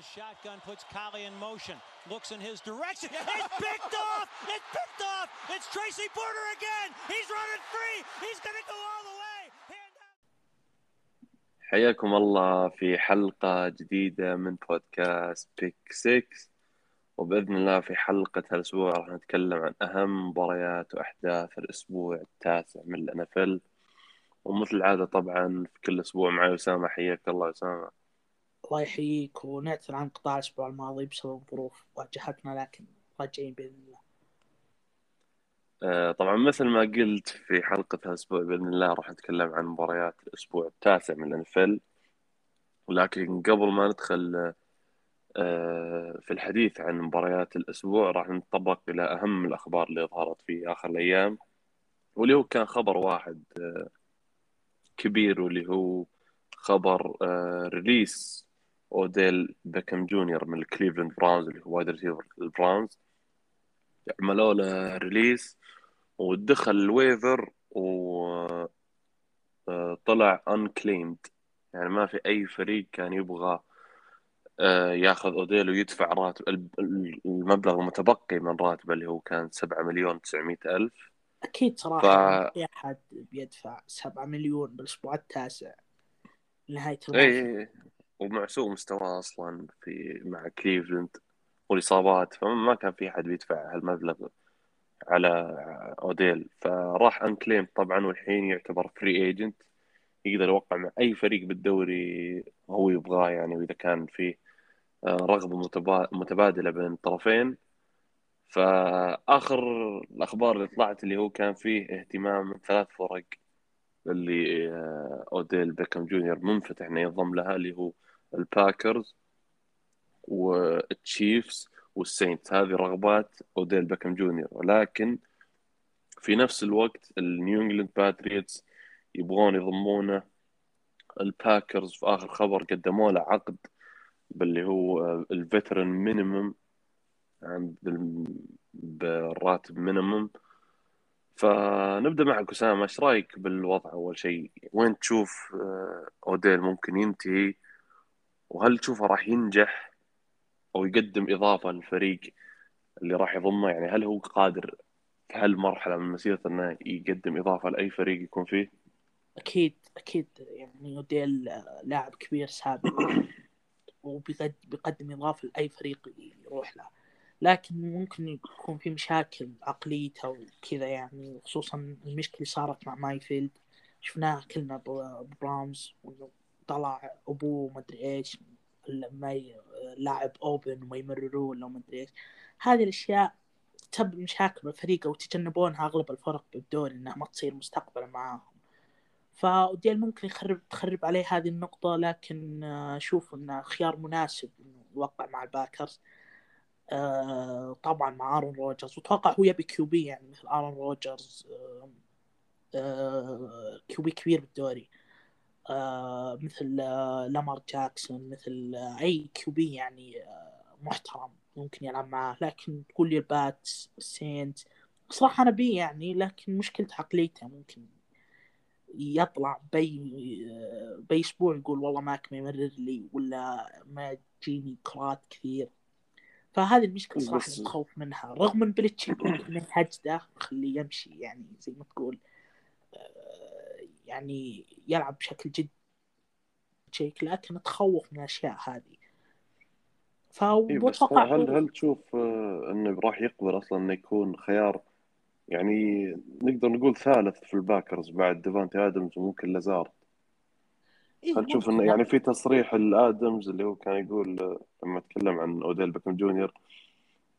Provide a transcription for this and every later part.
the shotgun, puts Collie in motion, looks in his direction. It's picked off! It's picked off! It's Tracy Porter again! He's running free! He's going to go all the way! حياكم الله في حلقة جديدة من بودكاست بيك 6 وبإذن الله في حلقة هالأسبوع راح نتكلم عن أهم مباريات وأحداث الأسبوع التاسع من الأنفل ومثل العادة طبعا في كل أسبوع معي أسامة حياك الله أسامة الله يحييك ونعتذر عن قطاع الأسبوع الماضي بسبب ظروف واجهتنا لكن راجعين بإذن الله. آه، طبعا مثل ما قلت في حلقة هالأسبوع بإذن الله راح نتكلم عن مباريات الأسبوع التاسع من الأنفل ولكن قبل ما ندخل آه، في الحديث عن مباريات الأسبوع راح نتطرق إلى أهم الأخبار اللي ظهرت في آخر الأيام واللي هو كان خبر واحد آه، كبير واللي هو خبر release أوديل بيكم جونيور من الكليفلاند براونز اللي هو wide receiver البراونز عملوا له release ودخل ال waiver وطلع unclaimed. يعني ما في أي فريق كان يبغى آه، ياخذ أوديل ويدفع راتب المبلغ المتبقي من راتبه اللي هو كان 7 مليون 900 ألف. أكيد صراحة ف- ما في أحد بيدفع 7 مليون بالأسبوع التاسع. نهاية اي الموسم. ومع سوء مستواه أصلا في مع كليفلاند والإصابات فما كان في أحد بيدفع هالمبلغ على أوديل. فراح unclaimed طبعا والحين يعتبر free agent يقدر يوقع مع أي فريق بالدوري هو يبغاه يعني وإذا كان فيه آه، رغبة متبا- متبادلة بين الطرفين. فآخر الأخبار اللي طلعت اللي هو كان فيه اهتمام من ثلاث فرق. اللي آه، أوديل بيكم جونيور منفتح إنه ينضم لها اللي هو الباكرز والتشيفز والسينتس. هذه رغبات أوديل بيكم جونيور. ولكن في نفس الوقت النيو إنجلاند باتريوتس يبغون يضمونه. الباكرز في آخر خبر قدموا له عقد باللي هو ال veteran minimum بال- بالراتب minimum فنبدأ معك أسامة إيش رأيك بالوضع أول شيء؟ وين تشوف آه، أوديل ممكن ينتهي؟ وهل تشوفه راح ينجح أو يقدم إضافة للفريق اللي راح يضمه؟ يعني هل هو قادر في هالمرحلة من مسيرته إنه يقدم إضافة لأي فريق يكون فيه؟ أكيد أكيد. يعني أوديل آه، لاعب كبير سابق وبيقدم إضافة لأي فريق يروح له. لكن ممكن يكون في مشاكل عقليته وكذا يعني خصوصا المشكلة صارت مع مايفيلد. شفناها كلنا ب- ببراونز وإنه طلع أبوه مدري إيش لما لاعب open وما يمرروه ولا مدري إيش. هذه الأشياء تسبب مشاكل بالفريق وتجنبونها أغلب الفرق بالدوري إنها ما تصير مستقبلا معاهم. فأوديل ممكن يخرب تخرب عليه هذه النقطة لكن آه، أشوف إنه خيار مناسب إنه يوقع مع الباكرز. آه، طبعا مع آرون روجرز وأتوقع هو يبي QB يعني مثل آرون روجرز آه، آه، QB كبير بالدوري. آه، مثل لامار جاكسون مثل أي QB يعني آه، محترم ممكن يلعب معاه. لكن تقول لي الباتس السينتس صراحة أنا أبي يعني لكن مشكلة عقليته ممكن يطلع بي بأسبوع يقول والله ماك ما يمرر لي ولا ما تجيني كرات كثير. فهذه المشكلة صراحة بس- اللي متخوف منها رغم من بلتشيك ممكن يهجده خليه يمشي يعني زي ما تقول آه، يعني يلعب بشكل جد بلتشيك لكن اتخوف من الأشياء هذه. إيه بس فاتوقع هل هل تشوف آه، إنه راح يقبل أصلا إنه يكون خيار؟ يعني نقدر نقول ثالث في الباكرز بعد ديفانتي آدمز وممكن لازار. إيه هل تشوف ممكن إنه يعني. في تصريح الآدمز اللي هو كان يقول لما تكلم عن أوديل بيكم جونيور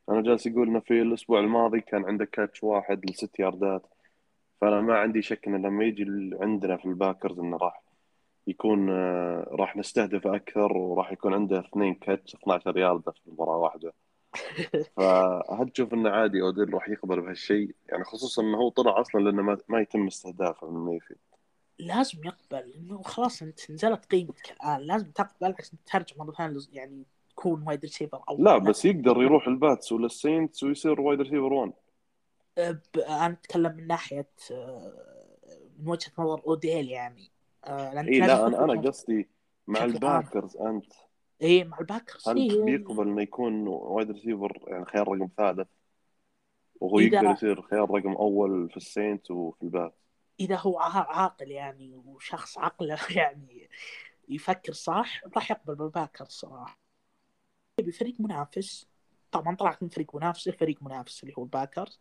أنا جالس يقول إنه في الأسبوع الماضي كان عنده catch واحد لست ياردات فأنا ما عندي شك إنه لما يجي ال- عندنا في الباكرز إنه راح يكون آه، راح نستهدف أكثر وراح يكون عنده اثنين catch 12 ياردة في مباراة واحدة. فهل تشوف إنه عادي أوديل راح يقبل بهالشيء؟ يعني خصوصا إنه هو طلع أصلا لأنه ما, ما يتم استهدافه من ميفيلد لازم يقبل إنه خلاص انت نزلت قيمتك الان لازم تقبل عشان ترجع مرة ثانية يعني تكون wide receiver أو لا بس يقدر يروح الباتس ولا السينتس ويصير wide receiver 1 ب- أنا أتكلم من ناحية آه، من وجهة نظر اوديل يعني. لأن إي لا أنا أنا قصدي مع. الباكرز أنت. إي مع الباكرز هل إيه بيقبل إنه يكون wide receiver يعني خيار رقم ثالث وهو يقدر يصير خيار رقم أول في السينتس وفي الباتس إذا هو عا- عاقل يعني وشخص عقله يعني يفكر صح راح يقبل بالباكرز صراحة. بفريق منافس. طبعا طلعت من فريق منافس لفريق منافس اللي هو الباكرز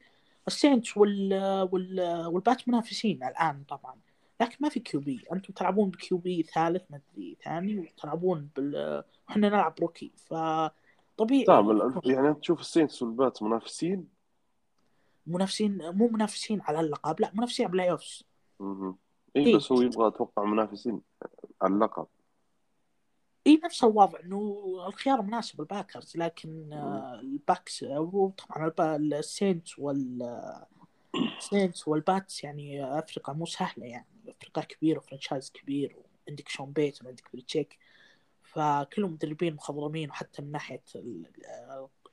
السينتس وال... وال... والباتس منافسين الآن طبعا. لكن ما في QB. أنتم تلعبون ب QB ثالث ما أدري ثاني وتلعبون بال وحنا نلعب rookie. فطبيعي نعم ال- يعني أنت تشوف السينتس والباتس منافسين؟ منافسين مو منافسين على اللقب لا منافسين على ال playoffs مهم. اي إيه. بس هو يبغى أتوقع منافسين على اللقب. اي نفس الوضع إنه الخيار مناسب الباكرز لكن آه، الباكرز وطبعا السينتس وال السينتس والباتس يعني فرق يا مو سهلة يعني فريق كبير و franchise كبير وعندك شون بيتن وعندك بليتشيك فكلهم مدربين مخضرمين وحتى من ناحية ال-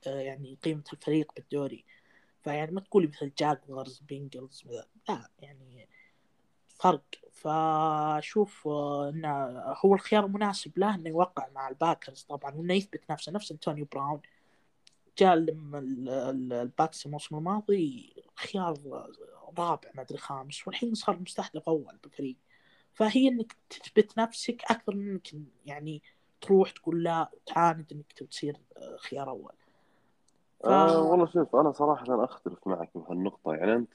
آه، يعني قيمة الفريق بالدوري. فيعني ما تقولي مثل جاكوارز بينجلز لا يعني فرق. فاشوف انه هو الخيار المناسب له إنه يوقع مع الباكرز طبعا وإنه يثبت نفسه نفس أنتونيو براون. جاء الباكس الموسم الماضي خيار رابع ما أدري خامس والحين صار مستهدف أول بالفريق فهي إنك تثبت نفسك أكثر من إنك يعني تروح تقول لا تعاند إنك تصير آه، خيار أول. ف... آه والله شوف أنا صراحة أختلف معك بهالنقطة. يعني أنت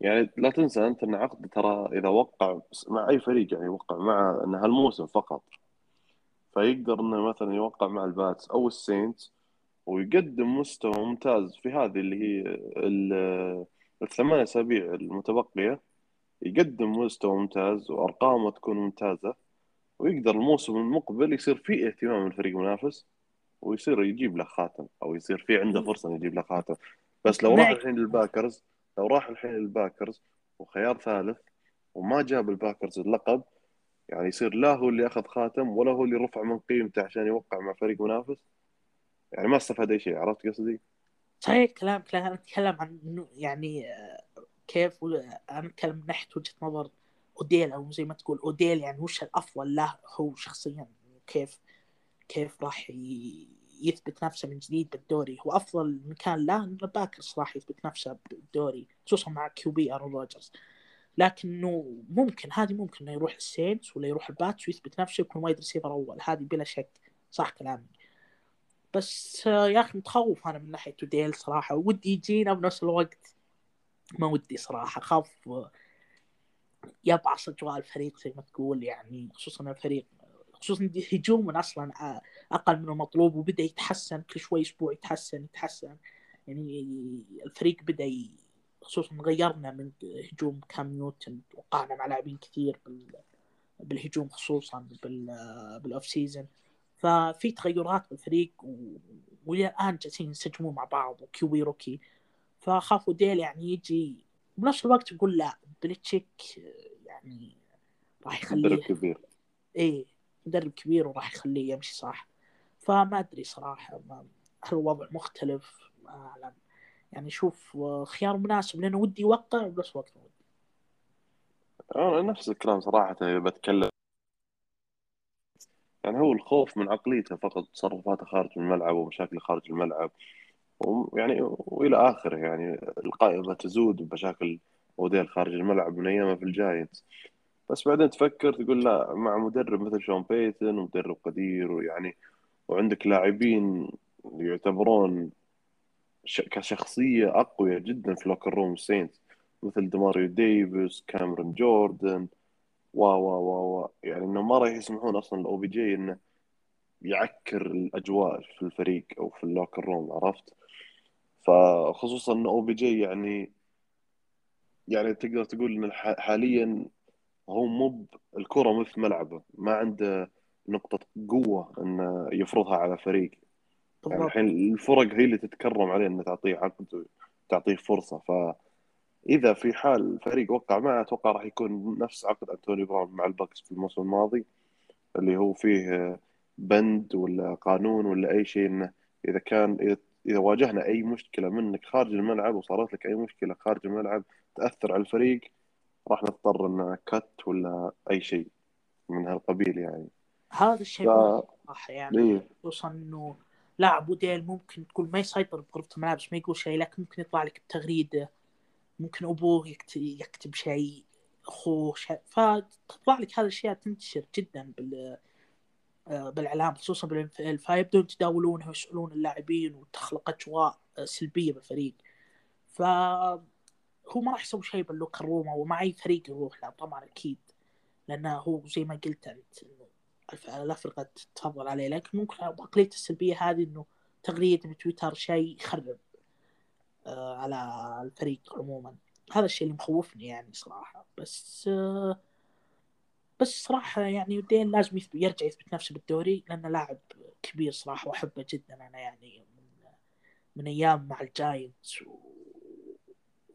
يعني لا تنسى أنت أن عقد ترى إذا وقع مع أي فريق يعني يوقع مع أن هالموسم فقط فيقدر إنه مثلا يوقع مع الباتس أو السينتس ويقدم مستوى ممتاز في هذه اللي هي ال- الثمان أسابيع المتبقية يقدم مستوى ممتاز وأرقامه تكون ممتازة ويقدر الموسم المقبل يصير فيه اهتمام من الفريق المنافس ويصير يجيب له خاتم أو يصير في عنده فرصة إنه يجيب له خاتم بس لو راح معك. الحين للباكرز لو راح الحين للباكرز وخيار ثالث وما جاب الباكرز اللقب يعني يصير لا هو اللي أخذ خاتم ولا هو اللي رفع من قيمته عشان يوقع مع فريق منافس يعني ما استفاد أي شيء عرفت قصدي؟ صحيح كلامك لا أنا اتكلم عن إنه يعني آه، كيف أنا أتكلم من ناحية وجهة نظر أوديل أو زي ما تقول أوديل يعني وش الأفضل له هو شخصيا كيف كيف راح يثبت نفسه من جديد بالدوري. هو أفضل مكان له ان الباكرز راح يثبت نفسه بالدوري خصوصا مع QB أرون روجرز. لكنه ممكن هذه ممكن إنه يروح السينتس ولا يروح الباتس ويثبت نفسه يكون wide receiver أول. هذه بلا شك صح كلامي. بس يا أخي متخوف أنا من ناحية أوديل صراحة. ودي يجينا بنفس الوقت. ما ودي صراحة. أخاف يبعص اجواء الفريق زي ما تقول يعني خصوصا الفريق خصوصا هجوما أصلا أقل من المطلوب وبدأ يتحسن كل شوي أسبوع يتحسن يتحسن. يعني الفريق بدأ ي... خصوصا غيرنا من هجوم كام نيوتن وقعنا مع لاعبين كثير بال... بالهجوم خصوصا بال... بال off-season ففي تغيرات بالفريق و... وإلى الآن جالسين ينسجمون مع بعض و QB rookie. فأخاف أوديل يعني يجي بنفس الوقت يقول لا بليتشيك يعني راح يخليه. كبير. إيه. مدرب كبير وراح يخليه يمشي صح. فما أدري صراحة ما هل الوضع مختلف؟ ما أعلم. يعني شوف آه، خيار مناسب لأنه ودي يوقع وبنفس الوقت ودي. أنا نفس الكلام صراحة إذا بتكلم. يعني هو الخوف من عقليته فقط تصرفاته خارج الملعب ومشاكله خارج الملعب. ويعني وإلى آخره يعني القائمة تزود بمشاكل اوديل خارج الملعب من أيامه في الجاينتس بس بعدين تفكر تقول لا مع مدرب مثل شون بيتن ومدرب قدير ويعني وعندك لاعبين يعتبرون ش- كشخصية أقوياء جدا في locker room سينت مثل دماريو ديفيس كاميرون جوردن وا وا وا وا يعني انه ما راح يسمحون أصلا ال OBJ إنه يعكر الأجواء في الفريق أو في ال locker room عرفت؟ فخصوصا إن OBJ يعني يعني تقدر تقول إن حاليا هو مو الكرة مثل ملعبه ما عنده نقطة قوة انه يفرضها على فريق. يعني بالضبط. الحين الفرق هي اللي تتكرم عليه إنه تعطيه عقد وتعطيه فرصة. فاذا في حال فريق وقع معه أتوقع راح يكون نفس عقد أنتوني براون مع البكس في الموسم الماضي اللي هو فيه بند ولا قانون ولا أي شيء إنه إذا كان اذا إذا واجهنا أي مشكلة منك خارج الملعب وصارت لك أي مشكلة خارج الملعب تأثر على الفريق راح نضطر إن كت ولا أي شيء من هالقبيل يعني هذا الشيء ف- صراحة يعني إيه. خصوصا إنه لاعب وديل ممكن تقول ما يسيطر بغرفة الملابس ما يقول شيء لكن ممكن يطلع لك بتغريدة ممكن أبوه يكت- يكتب شيء أخوه شيء فتطلع لك هذه الأشياء تنتشر جدا بال آه، بالإعلام خصوصا بالان ال فيبدون يتداولونها ويسألون اللاعبين وتخلق أجواء سلبية بالفريق ف هو ما راح يسوي شيء باللوكر روم أو مع أي فريق يروح له طبعا أكيد. لأنه هو زي ما قلت أنت إنه الف- الافرقه تفضل عليه. لكن ممكن عقلية السلبية هذه إنه تغريدة بتويتر شيء يخرب آه، على الفريق عموما. هذا الشيء اللي مخوفني يعني صراحة. بس آه، بس صراحة يعني دين لازم يثبت يرجع يثبت نفسه بالدوري لأنه لاعب كبير صراحة وأحبه جدا أنا يعني من من أيام مع الجاينتس و...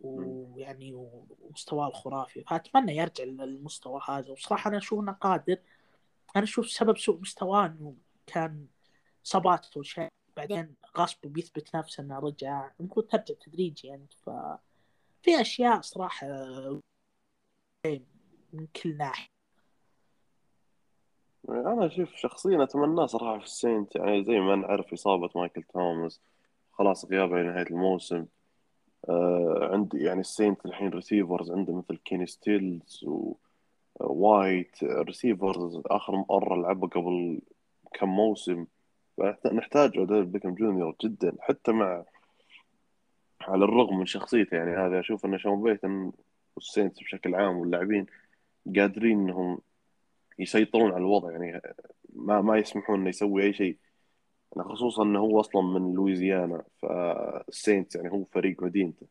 ويعني ومستواه الخرافي. فاتمنى يرجع للمستوى هذا. وصراحة أنا أشوف إنه قادر. أنا أشوف سبب سوء مستواه إنه كان اصابات وشيء بعدين غصب بيثبت نفسه إنه رجع. المفروض ترجع تدريجي يعني. ف في أشياء صراحة من كل ناحية. أنا أشوف شخصيا اتمناه صراحة في السينت. يعني زي ما نعرف إصابة مايكل توماس. خلاص غيابه إلى نهايه الموسم. آه عندي يعني السينت الحين receivers عنده مثل كيني ستيلز و wide receivers آخر مرة لعبه قبل كم موسم. نحتاج اوديل بيكم جونيور جدا حتى مع على الرغم من شخصيته. يعني هذا أشوف إن شون بيتن والسينتس بشكل عام واللاعبين قادرين إنهم يسيطرون على الوضع. يعني ما ما يسمحون إنه يسوي أي شيء. يعني خصوصا إنه هو أصلا من لويزيانا فالسينتس يعني هو فريق مدينته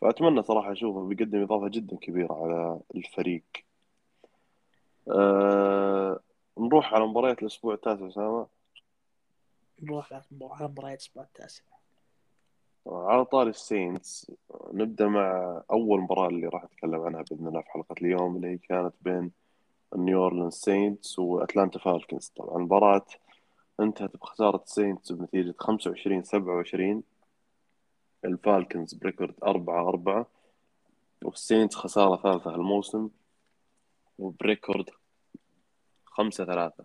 فأتمنى صراحة أشوفه بيقدم إضافة جدا كبيرة على الفريق. أه نروح على مباريات الأسبوع التاسع اسامه نروح على مباريات الأسبوع التاسع. على طاري السينتس نبدأ مع أول مباراة اللي راح أتكلم عنها بإذن الله في حلقة اليوم اللي هي كانت بين نيو أورلينز سينتس وأتلانتا فالكنز. طبعا المباراه انتهت بخسارة السينتس بنتيجة 25 27 الفالكنز ب record 4 4 والسينتس خسارة ثالثة الموسم. وب record 5 3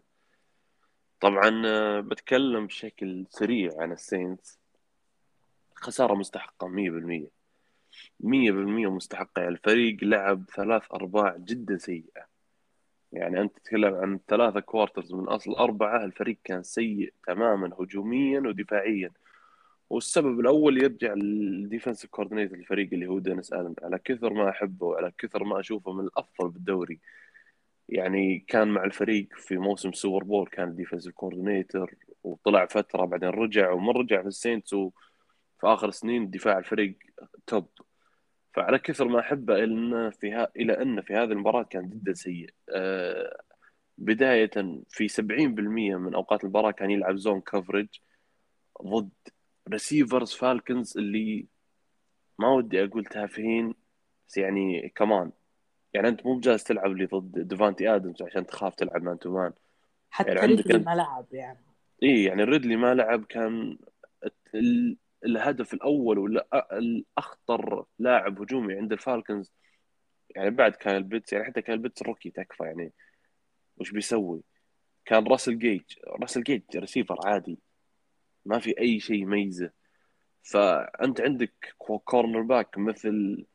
طبعا آه، بتكلم بشكل سريع عن السينتس خسارة مستحقة 100% 100% مستحقة. يعني الفريق لعب ثلاث أرباع جدا سيئة. يعني أنت تتكلم عن ثلاثة quarters من أصل أربعة الفريق كان سيء تماما هجوميا ودفاعيا. والسبب الأول يرجع لل defensive coordinator الفريق اللي هو دينيس آلن على كثر ما أحبه وعلى كثر ما أشوفه من الأفضل بالدوري. يعني كان مع الفريق في موسم سوبر بول كان defensive coordinator وطلع فترة بعدين رجع ومن رجع في السينتس. في آخر سنين دفاع الفريق top فعلى كثر ما احبه أن في ها... إلى أن في هذه المباراة كان جدا سيء. أه... بداية في 70% من أوقات المباراة كان يلعب zone coverage ضد receivers فالكنز اللي ما ودي أقول تافهين بس يعني كمان يعني أنت مو بجالس تلعب لي ضد ديفانتي آدمز عشان تخاف تلعب man to man. حتى يعني ريدلي ما لعب يعني. اي يعني ريدلي ما لعب كان الهدف الأول ولا الأخطر لاعب هجومي عند الفالكنز يعني بعد كايل بيتس يعني حتى كايل بيتس rookie تكفى يعني وش بيسوي؟ كان راسل جيج راسل جيج ريسيفر عادي ما في أي شيء يميزه فأنت عندك cor- cornerback مثل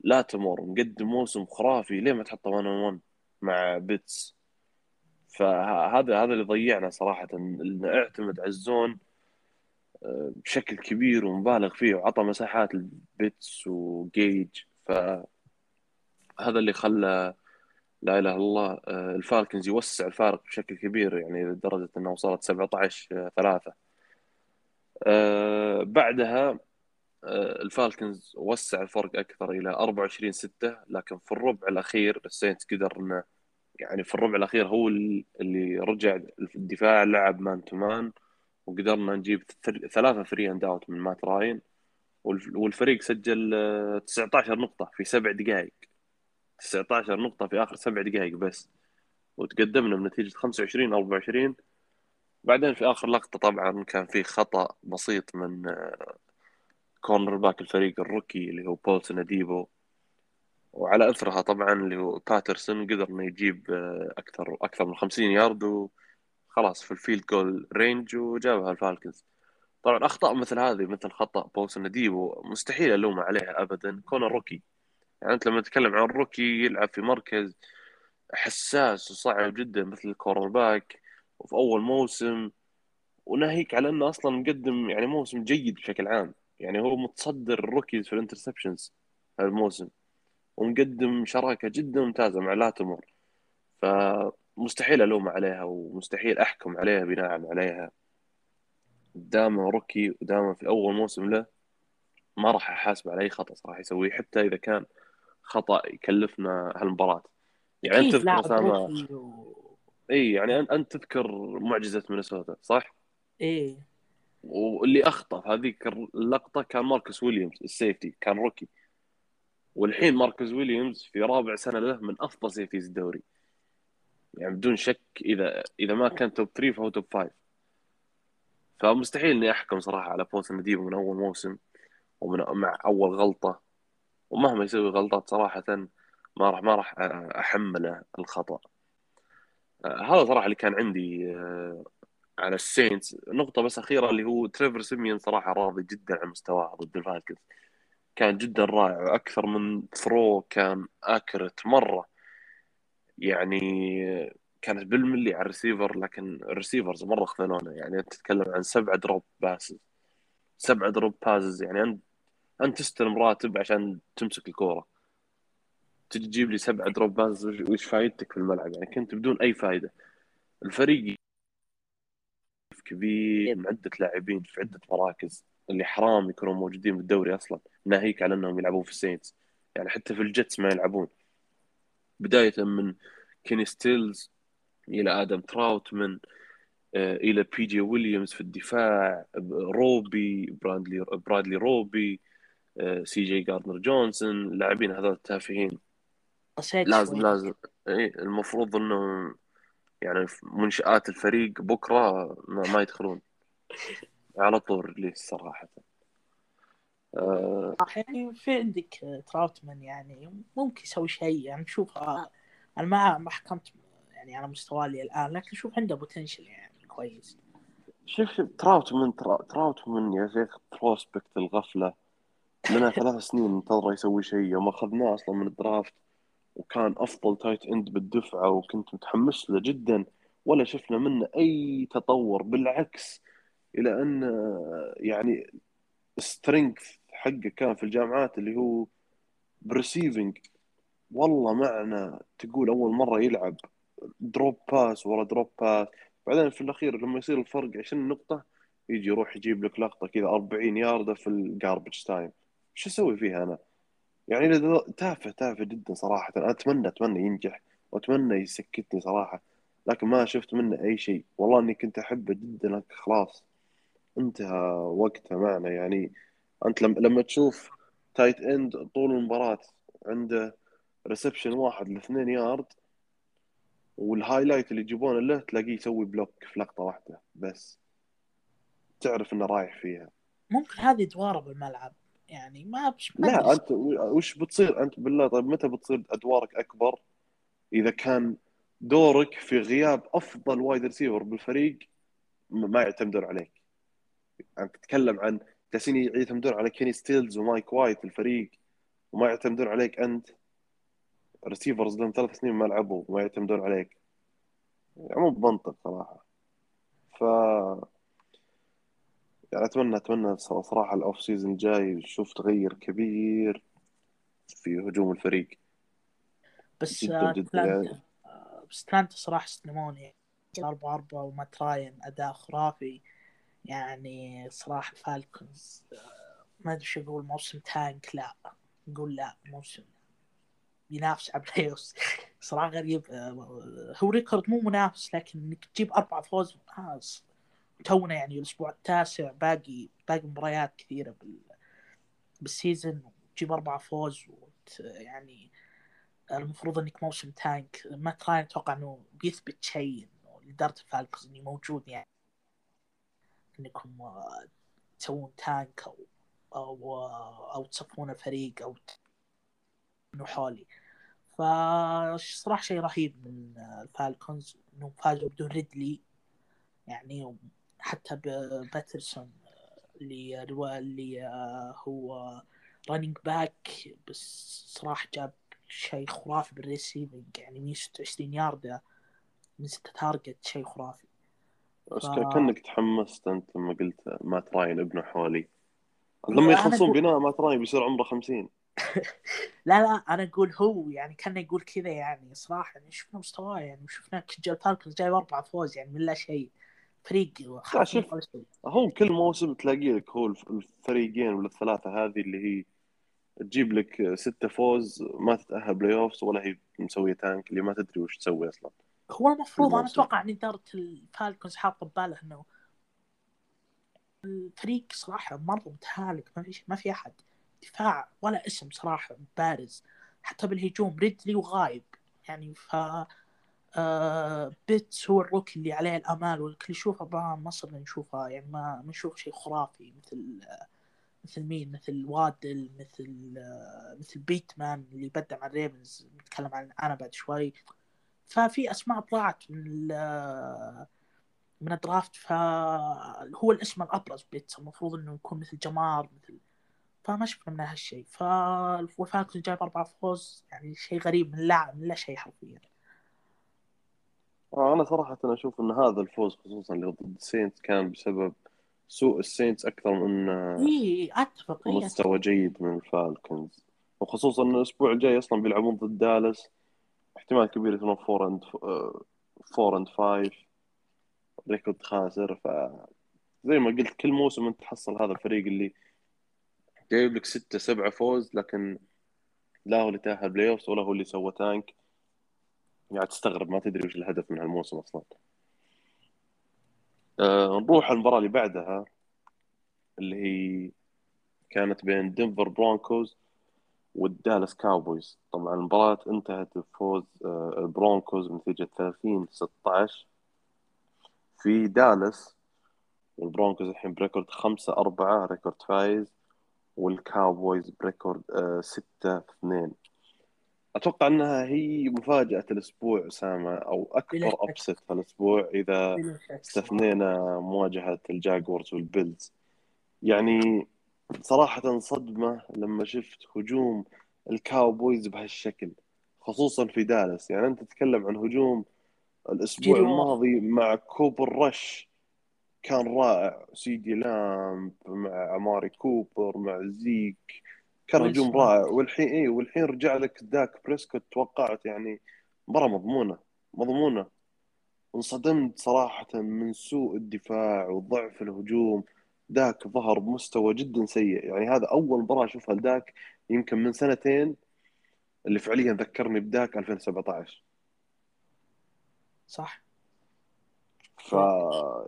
لاتمور مقدم موسم خرافي ليه ما تحطه 1 on 1 مع بيتس فهذا هذا اللي ضيعنا صراحة انه اعتمد على ال zone بشكل كبير ومبالغ فيه وعطى مساحات لبيتس وجيج فهذا اللي خلى لا إله إلا الله آه، الفالكنز يوسع الفارق بشكل كبير يعني لدرجة إنها وصلت 17 3 بعدها آه، الفالكنز وسع الفرق أكثر إلى 24 6 لكن في الربع الأخير السينتس قدر انه يعني في الربع الأخير هو اللي رجع الدفاع لعب man to man. وقدرنا نجيب ثلاثة three and out من مات راين والف- والفريق سجل آه، 19 نقطة في سبع دقائق 19 نقطة في آخر سبع دقائق بس. وتقدمنا بنتيجة 25 24 بعدين في آخر لقطة طبعا كان في خطأ بسيط من آه، cornerback الفريق ال rookie اللي هو بولسون اديبو وعلى أثرها طبعا اللي هو باترسون قدر إنه يجيب آه، أكثر أكثر من 50 يارد. وخلاص في ال field goal range وجابها الفالكنز. طبعا أخطاء مثل هذه مثل خطأ بولسون اديبو مستحيل ألومه عليها ابدا. كونه rookie. يعني أنت لما تتكلم عن rookie يلعب في مركز حساس وصعب جدا مثل ال cornerback وفي أول موسم وناهيك على أنه أصلا مقدم يعني موسم جيد بشكل عام. يعني هو متصدر ال rookies في ال interceptions هذا الموسم ومقدم شراكة جدا ممتازة مع لاتمور فمستحيل ألوم عليها ومستحيل أحكم عليها بناء عليها دامه rookie ودامه في أول موسم له ما راح أحاسب على أي خطأ صراحة يسويه حتى إذا كان خطأ يكلفنا هالمباراة يعني أنت تذكر أسامة. إي يعني أنت تذكر معجزة مينيسوتا صح؟ إيه واللي اخطا في هذيك اللقطة كان ماركوس ويليامز ال safety كان rookie والحين ماركوس ويليامز في رابع سنة له من أفضل safeties الدوري يعني بدون شك إذا إذا ما كان top 3 فهو top 5 فمستحيل إني أحكم صراحة على بولسن أديبو من أول موسم ومن مع أول غلطة. ومهما يسوي غلطات صراحة ما راح ما راح أحمله الخطأ. هذا صراحة اللي كان عندي على السينتس نقطة بس أخيرة اللي هو تريفر سيميون صراحة راضي جدا عن مستواه ضد الفالكنز كان جدا رائع. وأكثر من throw كان accurate مرة. يعني كانت بالملي على الريسيفر لكن ال receivers مرة خذلونا يعني أنت تتكلم عن سبعة drop passes. سبعة drop passes يعني أنت أنت تستلم راتب عشان تمسك الكورة. تجي تجيب لي سبعة drop passes وش فايدتك في الملعب؟ يعني كنت بدون أي فائده الفريق كبير من عدة لاعبين في عدة مراكز اللي حرام يكونوا موجودين بالدوري أصلا. ناهيك على إنهم يلعبون في السينتس. يعني حتى في الجيتس ما يلعبون. بداية من كيني ستيلز إلى آدم تراوتمن آه، إلى بي جي ويليامز في الدفاع روبي برادلي برادلي روبي سي جي جاردنر جونسون اللاعبين هذول التافهين. لازم لازم اي المفروض انه يعني منشآت الفريق بكرة ما يدخلون. على طول release صراحة. يعني في عندك تراوتمان يعني ممكن يسوي شيء يعني نشوف أنا ما ما حكمت يعني على مستواه الآن لكن شوف عنده potential يعني كويس. شوف تراوتمان تراوتمان يا شيخ prospect الغفلة. لنا ثلاث سنين ننتظره يسوي شيء يوم أخذناه أصلا من ال draft وكان أفضل tight end بالدفعة وكنت متحمس له جدا ولا شفنا منه أي تطور بالعكس إلى أن يعني strength حقه كان في الجامعات اللي هو ب receiving والله معنا تقول أول مرة يلعب drop pass ورا drop pass بعدين في الأخير لما يصير الفرق 20 نقطة يجي يروح يجيب لك لقطة كذا 40 ياردة في ال garbage time شو أسوي فيها أنا؟ يعني تافه تافه جدا صراحة. أنا أتمنى أتمنى ينجح وأتمنى يسكتني صراحة. لكن ما شفت منه أي شيء. والله إني كنت أحبه جدا لكن خلاص انتهى وقته معنا. يعني انت لما تشوف tight end طول المباراة عنده reception واحد لاثنين يارد وال highlight اللي يجيبونه له تلاقيه يسوي block في لقطة واحدة بس. تعرف إنه رايح فيها. ممكن هذه أدواره بالملعب. يعني ما بش ما لا أنت وش بتصير؟ أنت بالله طيب متى بتصير أدوارك أكبر؟ إذا كان دورك في غياب أفضل wide receiver بالفريق ما يعتمدون عليك. انت تتكلم عن جالسين يعتمدون على كيني ستيلز ومايك وايت الفريق وما يعتمدون عليك أنت. receivers لهم ثلاث سنين ما لعبوا وما يعتمدون عليك. يعني مو بمنطق صراحة. ف يعني اتمنى أتمنى صراحة ال off season الجاي نشوف تغير كبير في هجوم الفريق. بس جدا جدا يعني. بس تلانتا صراحة استلموني 4 4 ومات راين أداء خرافي. يعني صراحة الفالكونز ما أدري شو أقول موسم تانك لا نقول لا موسم ينافس على بلايوس صراحة غريب. هو ريكورد مو منافس لكن إنك تجيب أربع فوز آه تونا يعني الأسبوع التاسع باقي باقي مباريات كثيرة بال بالسيزون تجيب أربع فوز وت... يعني المفروض إنك موسم tank. ما تراين أتوقع إنه بيثبت شيء لاداره الفالكونز إني موجود يعني. انكم آه، تسوون tank أو أو أو تصفون الفريق أو ابنوا حولي فصراحه شيء رهيب من الفالكونز إنهم فازوا بدون ريدلي يعني حتى باترسون اللي اللي هو running back بس صراحة جاب شيء خرافي بال receiving يعني 126 ياردة من ستة target شيء خرافي. بس ف- كأنك تحمست أنت لما قلت مات راين ابنوا حولي. لما يخلصون أقول- بناء مات راين بيصير عمره 50 لا لا أنا أقول هو يعني كان يقول كذا يعني صراحة يعني شفنا مستواه يعني وشفنا جاي فالكونز جايب أربعة فوز يعني من لا شيء. فريق شوف. هو كل موسم تلاقي لك هو الف- الفريقين ولا الثلاثة هذه اللي هي تجيب لك ستة فوز ما تتأهل playoffs ولا هي مسوية tank اللي ما تدري وش تسوي أصلا. هو المفروض أنا. أتوقع إن إدارة الفالكونز حاطه بباله إنه الفريق صراحة مرة متهالك ما في ما في أحد دفاع ولا اسم صراحة بارز. حتى بالهجوم ريدلي وغايب. يعني ف آه بيتس هو ال rookie اللي عليه الأمال والكل يشوفه ما ما صرنا نشوفه. يعني ما ما نشوف شيء خرافي مثل مثل مين؟ مثل وادل مثل آه مثل بيتمان اللي بدع مع الريفنز. نتكلم عن أنا بعد شوي. ففي أسماء طلعت من من ال draft فهو الاسم الأبرز بيتس المفروض إنه يكون مثل جمار مثل فما شفنا من هالشيء فالفالكونز جايب أربعة فوز يعني شيء غريب من لا من لا شيء حرفيا. آه، أنا صراحة أنا أشوف أن هذا الفوز خصوصا اللي ضد السينت كان بسبب سوء السينتس أكثر من إنه إي أتفق مستوى جيد من الفالكونز وخصوصا إن الأسبوع الجاي أصلا بيلعبون ضد دالاس. احتمال كبير يكونون 4 and 4 and 5 record خاسر ف زي ما قلت كل موسم انت تحصل هذا الفريق اللي جايب لك ستة سبعة فوز لكن لا هو اللي تأهل playoffs ولا هو اللي سوى tank يعني تستغرب ما تدري وش الهدف من هالموسم أصلا. آه نروح المباراة اللي بعدها اللي هي كانت بين دنفر برونكوز والدالاس كاوبويز. طبعا المباراة انتهت بفوز آه، البرونكوز بنتيجة 30 16 في دالاس. والبرونكوز الحين ب record 5 4 record فايز. والكاوبويز ب record 6 2 أتوقع أنها هي مفاجأة الأسبوع أسامة أو أكبر shock. upset هالاسبوع إذا استثنينا مواجهة الجاكوارز والبيلز. يعني صراحة صدمة لما شفت هجوم الكاوبويز بهالشكل خصوصا في دالاس. يعني أنت تتكلم عن هجوم وورد. الماضي مع كوبر رش كان رائع. سيدي لامب مع عماري كوبر مع زيك كان هجوم. رائع. والحين إيه والحين رجع لك داك بريسكوت توقعت يعني مباراة مضمونة مضمونة. انصدمت صراحة من سوء الدفاع وضعف الهجوم. داك ظهر بمستوى جدا سيء. يعني هذا أول مباراة أشوفها لداك يمكن من سنتين اللي فعليا ذكرني بداك 2017 صح. ف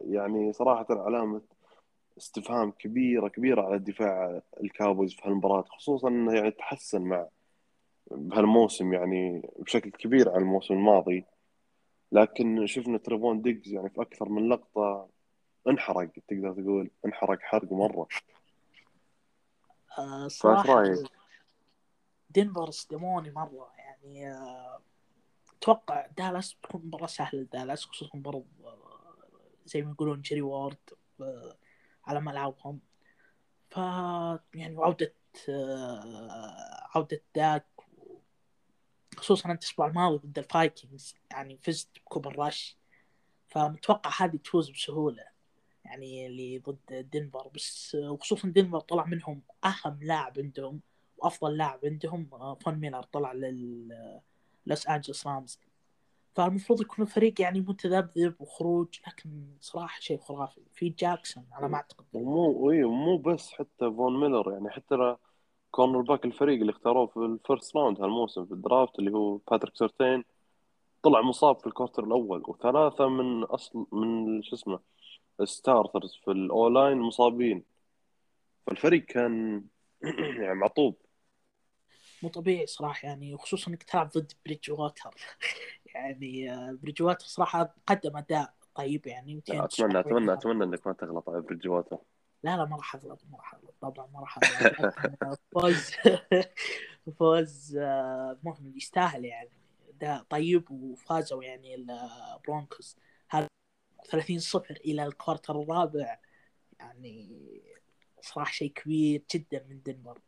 يعني صراحة علامة استفهام كبيرة كبيرة على دفاع الكاوبويز في هالمباراة خصوصا إنه يعني تحسن مع بهالموسم يعني بشكل كبير عن الموسم الماضي. لكن شفنا تريفون ديجز يعني في أكثر من لقطة انحرق تقدر تقول انحرق حرق مرة. آه رايك؟ دنفر صدموني مرة يعني آه، أتوقع دالاس بتكون مباراة سهلة لدالاس خصوصا برضو آه، زي ما يقولون جيري وورلد آه، على ملعبهم. ف يعني عودة آه، عودة داك خصوصا أنت الأسبوع الماضي ضد الفايكنجز يعني فزت بكوبر رش. فمتوقع هذه تفوز بسهولة. يعني اللي ضد دنفر بس آه، خصوصا دنفر طلع منهم أهم لاعب عندهم وأفضل لاعب عندهم آه، فون ميلر طلع لل لوس أنجلوس رامز. فالمفروض يكون الفريق يعني متذبذب وخروج لكن صراحة شيء خرافي. في جاكسون على ما أعتقد. ومو اي مو بس حتى فون ميلر يعني حتى cornerback الفريق اللي اختاروه في ال first round هالموسم في ال draft اللي هو باتريك سيرتين طلع مصاب في ال quarter الأول وثلاثة من أصل من شو اسمه starters في ال O-line مصابين. فالفريق كان يعني معطوب. مو طبيعي صراحة يعني وخصوصا إنك تلعب ضد بريدج ووتر يعني آه، بريدج ووتر صراحة قدم أداء طيب يعني لا 200 اتمنى اتمنى أتمنى إنك ما تغلط على بريدج ووتر لا لا ما راح أغلط ما راح أغلط. طبعا ما راح أغلط. فوز فوز آه، مهم يستاهل يعني. ده طيب وفازوا يعني البرونكوز هذا 30 صفر إلى ال quarter الرابع يعني صراحة شيء كبير جدا من دنفر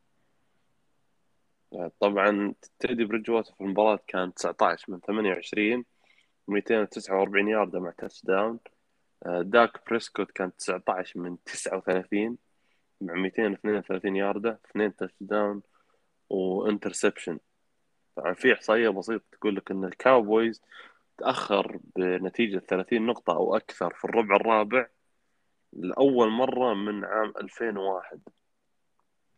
طبعا تيدي بريدج في المباراة كان 19 من 28 249 ياردة مع touchdown آه، داك بريسكوت كان 19 من 39 مع 232 ياردة اثنين touchdown و interception طبعا في إحصائية بسيطة تقول لك إن الكاوبويز تاخر بنتيجة 30 نقطة أو أكثر في الربع الرابع لأول مرة من عام 2001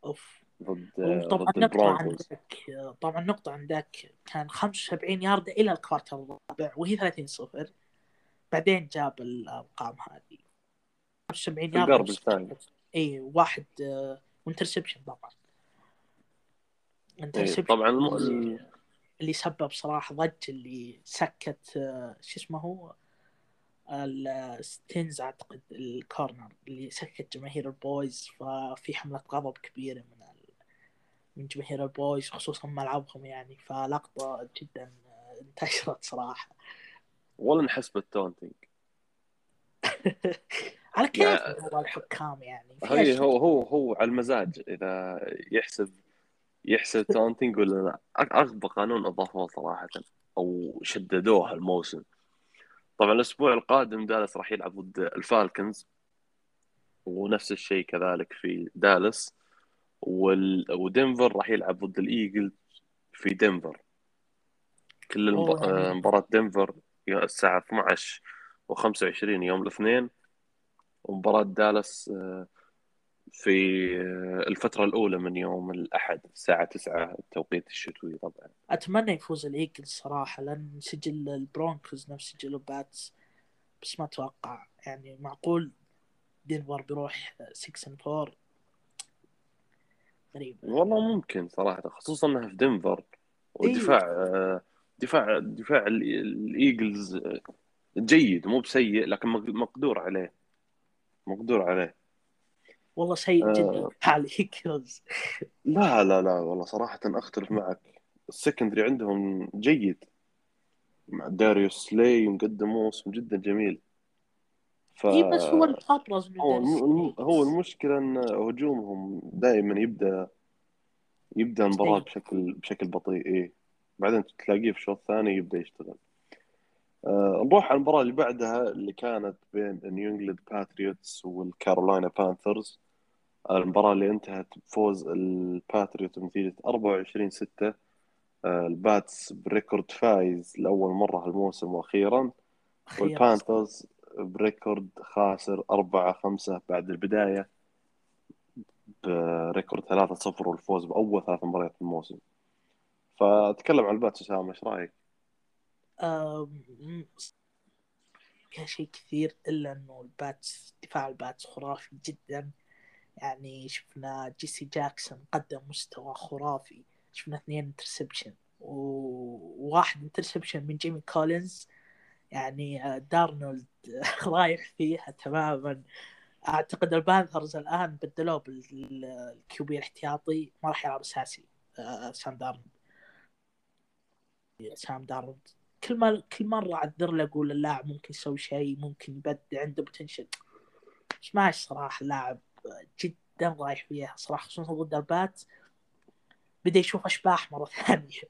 أوف. ضد طبعا ضد نقطة عندك طبعا نقطة عندك كان 75 ياردة إلى الكوارتر الرابع وهي 30 صفر. بعدين جاب الأرقام هذه. 75 في ياردة القرب الثاني. إي واحد وانترسبشن طبعا. إيه، interception طبعا الم... اللي, ال- اللي سبب صراحة ضج اللي سكت آه، شو اسمه هو؟ الستينز أعتقد ال corner اللي سكت جماهير الكاوبويز ففي حملة غضب كبيرة من ال... من جماهير الكاوبويز خصوصا ملعبهم يعني فلقطة جدا آه، انتشرت صراحة. ولا انحسبت taunting على كيف يعني- الحكام يعني؟ هي هو هو هو على المزاج إذا يحسب يحسب taunting ولا لا؟ أغبى قانون أضافوه صراحة أو شددوه الموسم طبعا الأسبوع القادم دالاس راح يلعب ضد ال Falcons ونفس الشيء كذلك في دالاس. وال... ودنفر راح يلعب ضد ال Eagle في دنفر. كل المب... يعني- آه، مباراة دنفر الساعة 12 و25 يوم الاثنين ومباراة دالاس آه، في آه، الفترة الأولى من يوم الأحد الساعة 9 التوقيت الشتوي طبعا. أتمنى يفوز ال Eagles صراحة لأن سجل ال Broncos نفس سجل ال Pats بس ما أتوقع. يعني معقول دينفر بيروح 6 and 4 غريب. والله ممكن صراحة خصوصا إنها في دنفر والدفاع آه، دفاع دفاع ال- ال Eagles آه، جيد مو بسيء لكن مق- مقدور عليه. مقدور عليه. والله سيء آه. جدا على ال Eagles لا لا لا والله صراحة أختلف معك. ال secondary عندهم جيد. مع داريوس سلاي مقدم موسم جدا جميل. ف اي بس هو الابرز من هو الم... هو المشكلة إن هجومهم دائما يبدأ يبدأ المباراة سيء. بشكل بشكل بطيء إيه. بعدين تلاقيه في الشوط الثاني يبدأ يشتغل. آه نروح على المباراة اللي بعدها اللي كانت بين نيو انجلاند Patriots والكارولاينا Panthers المباراة اللي انتهت بفوز الباتريوت بنتيجة 24 6 ال Pats ب record فايز لأول مرة هالموسم وأخيرا أخيراً. وال Panthers ب record خاسر 4 5 بعد البداية ب record 3 0 والفوز بأول ثلاث مباريات في الموسم فتكلم عن ال Pats أسامة إيش رايك؟ أم، فيها شيء كثير الا انه ال Pats دفاع ال Pats خرافي جدا يعني شفنا جي سي جاكسون قدم مستوى خرافي. شفنا اثنين interception وواحد interception من جيمي كولينز. يعني آه، دارنولد رايح فيها تماما. أعتقد ال Panthers الآن بدلوه بال QB الاحتياطي. ما راح يلعب أساسي آه، سام دارنولد. سام دارنولد. كل ما كل مرة أعذر له أقول اللاعب ممكن يسوي شيء ممكن يبدع عنده potential بس ماشي صراحة اللاعب. جدا رايح فيها صراحة خصوصا ضد ال Pat. بدأ يشوف أشباح مرة ثانية.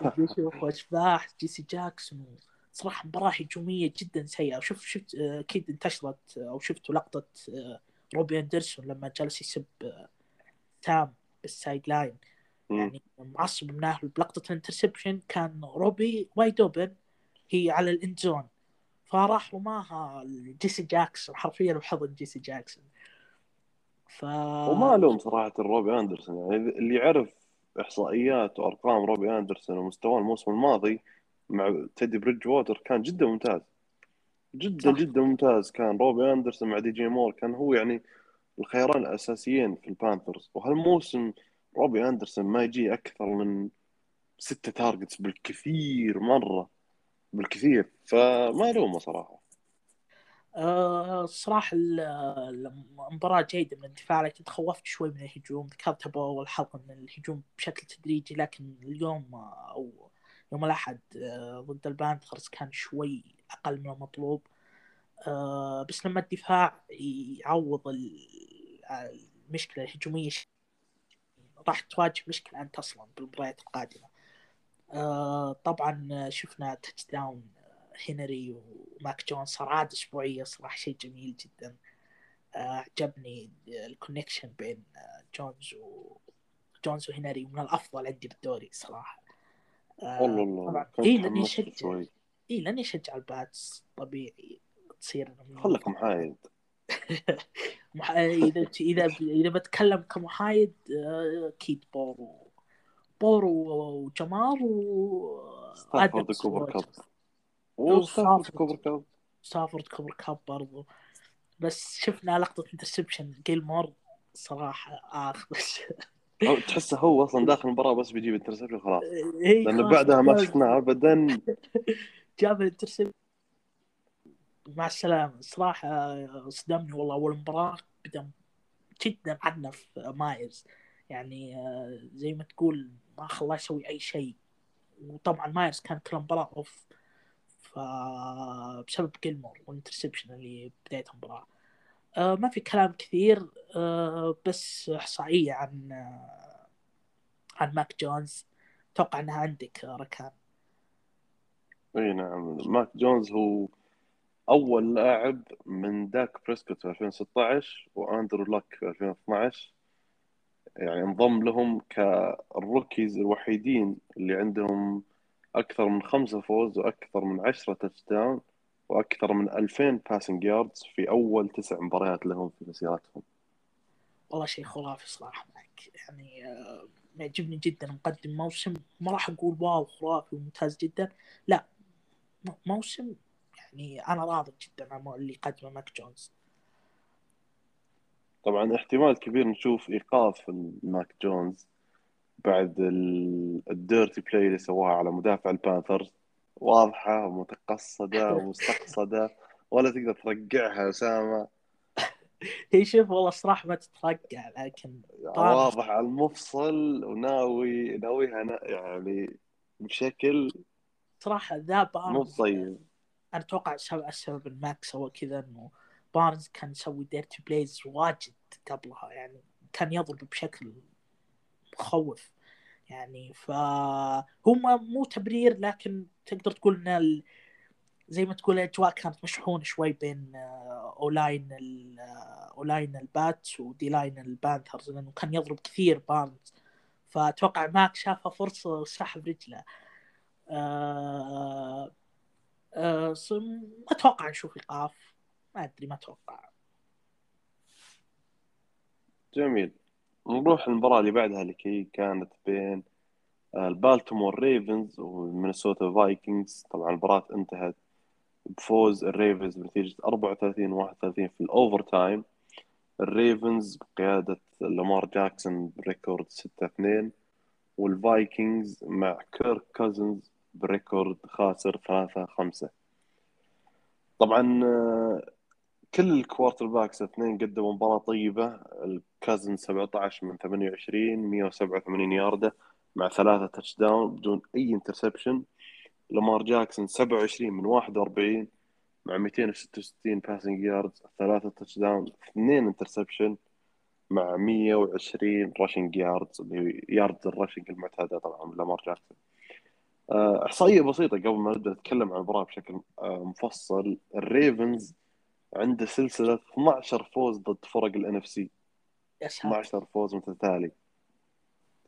بدأ يشوف أشباح جي سي جاكسون. صراحة مباراة هجومية جدا سيئة. وشوف شفت آه، أكيد انتشرت آه، أو شفتوا لقطة آه، روبي أندرسون لما جلس يسب سام بال sideline. يعني معصب منه بلقطه ال interception كان روبي wide open هي على ال end zone. فراح رماها جي سي جاكسون حرفيا بحضن جي سي جاكسون. ف وما الوم صراحة روبي أندرسون يعني اللي يعرف إحصائيات وأرقام روبي أندرسون ومستواه الموسم الماضي مع تيدي بريدج ووتر كان جدا ممتاز. جدا صح. جدا ممتاز. كان روبي أندرسون مع دي جي مور كان هو يعني الخيارين الأساسيين في ال Panthers. وهالموسم روبي أندرسون ما يجي أكثر من ستة targets بالكثير مرة. بالكثير. فما ألومه صراحة. آه، الصراحة ال- المباراة جيدة من الدفاع لكن تخوفت شوي من الهجوم ذكرتها بأول حلقة من الهجوم بشكل تدريجي لكن اليوم آه، أو يوم الأحد آه، ضد ال Panthers كان شوي أقل من المطلوب. بس لما الدفاع يعوض ال- المشكلة الهجومية ش- راح تواجه مشكلة أنت أصلا بالمباريات القادمة. آه، طبعا شفنا touchdown هنري وماك جونز صار عادة أسبوعية صراحة شيء جميل جدا. آه، عجبني ال connection بين آه، جونز و جونز وهنري من الأفضل عندي بالدوري صراحة. آه، والله والله طبعا كنت إي لأني حمست أشجع شوي إي لأني أشجع ال Pats طبيعي تصير خلك محايد. مح... إذا إذا إذا بتكلم كمحايد آه، أكيد بورو. بورو وجمار و ستافورد آدمز كوبر. كاب. وستافورد كوبر كاب. ستافورد كوبر كاب برضو. بس شفنا لقطة interception جيلمور صراحة بس هو تحسه هو أصلا داخل المباراة بس بيجيب interception خلاص لأن بعدها ما شفناه ابدا جاب ال interception مع السلامة. صراحة صدمني والله أول مباراة. بدا جدا عنف مايرز يعني آه، زي ما تقول ما خلاه يسوي أي شيء. وطبعا مايرز كان كل مباراة off فبسبب جيلمور وال interception اللي بداية المباراة. آه ما في كلام كثير آه بس إحصائية عن آه عن ماك جونز. أتوقع أنها عندك ركان. إي نعم. ماك جونز هو أول لاعب من داك بريسكوت في 2016 وأندرو لاك في 2012 يعني انضم لهم كال rookies الوحيدين اللي عندهم أكثر من خمسة فوز وأكثر من عشرة touchdown وأكثر من 2000 passing yards في أول تسع مباريات لهم في مسيرتهم. والله شيء خرافي صراحة معك يعني آه، يعجبني جدا مقدم موسم. ما راح أقول wow خرافي وممتاز جدا. لا موسم يعني أنا راضي جدا عن اللي قدمه ماك جونز. طبعا احتمال كبير نشوف إيقاف ماك جونز. بعد ال- ال dirty play اللي سواها على مدافع البانثرز واضحة ومتقصدة ومستقصدة ولا تقدر ترقعها أسامة. هي شوف والله صراحة ما تترقع لكن يعني واضح على المفصل وناوي ناويها نا- يعني بشكل صراحة ذا مو بارنز طيب. أنا أتوقع السبب الماك سوى كذا إنه بارنز كان يسوي dirty plays واجد قبلها يعني كان يضرب بشكل مخوف يعني فهو ما- مو تبرير لكن تقدر تقول إن ال- زي ما تقول الأجواء كانت مشحونة شوي بين آه، O-line آه، O-line الباتس و D-line البانثرز لأنه كان يضرب كثير بارنز فأتوقع ماك شافها فرصة وسحب رجله. آه ما أتوقع نشوف ايقاف ما أدري ما أتوقع. جميل. نروح المباراة اللي بعدها اللي كانت بين آه، البالتيمور ريفنز والمينيسوتا فايكنجز. طبعا المباراة انتهت بفوز الريفنز بنتيجة 34 31 في ال overtime الريفنز بقيادة لامار جاكسون ب record 6 2 والفايكنجز مع كيرك كوزنز ب record خاسر 3 5 طبعا آه، كل ال quarterbacks اثنين قدموا مباراة طيبة. كازنز 17 من 28 187 ياردة مع ثلاثة touchdown بدون أي interception لامار جاكسون 27 من 41 مع 266 passing yards ثلاثة touchdown اثنين interception مع 120 rushing yards اللي yards ال rushing المعتادة طبعا من لامار جاكسون. آه، إحصائية بسيطة قبل ما نبدأ نتكلم عن المباراة بشكل آه، مفصل. الريفنز عنده سلسلة 12 فوز ضد فرق ال NFC يا ساتر 12 فوز متتالي.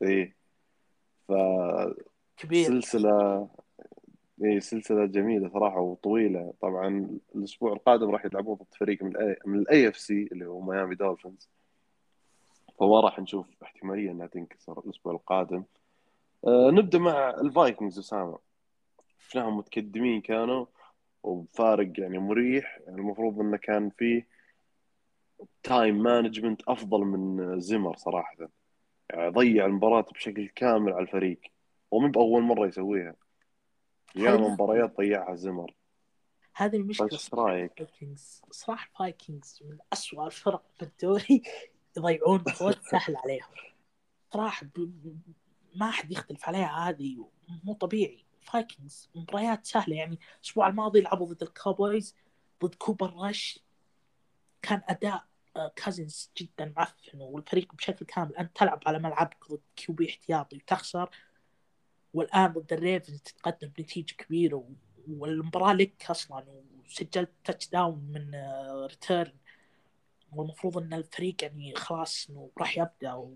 إيه. كبير. فسلسلة إيه سلسلة جميلة صراحة وطويلة. طبعا الأسبوع القادم راح يلعبون ضد فريق من ال من ال AFC اللي هو ميامي دولفينز. فما راح نشوف احتمالية إنها تنكسر الأسبوع القادم. آه نبدأ مع الفايكنجز أسامة. شفناهم متقدمين كانوا؟ وبفارق يعني مريح. يعني المفروض إنه كان فيه time management أفضل من زمر صراحة. يعني ضيع المباراة بشكل كامل على الفريق. ومو بأول مرة يسويها. ياما مباريات ضيعها زمر. هذه المشكلة إيش رأيك؟ صراحة الفايكنجز من أسوأ الفرق في الدوري. يضيعون فوز سهل عليهم. صراحة. ب- ما حد يختلف عليها هذه مو طبيعي. فايكنجز مباريات سهلة يعني الأسبوع الماضي لعبوا ضد الكاوبويز ضد كوبر رش كان أداء آه، كازنز جدا معفن والفريق بشكل كامل انت تلعب على ملعبك ضد QB احتياطي وتخسر. والآن ضد الريفنز تتقدم بنتيجه كبيرة والمباراة لك أصلا وسجلت touchdown من آه، return والمفروض إن الفريق يعني خلاص إنه راح يبدأ و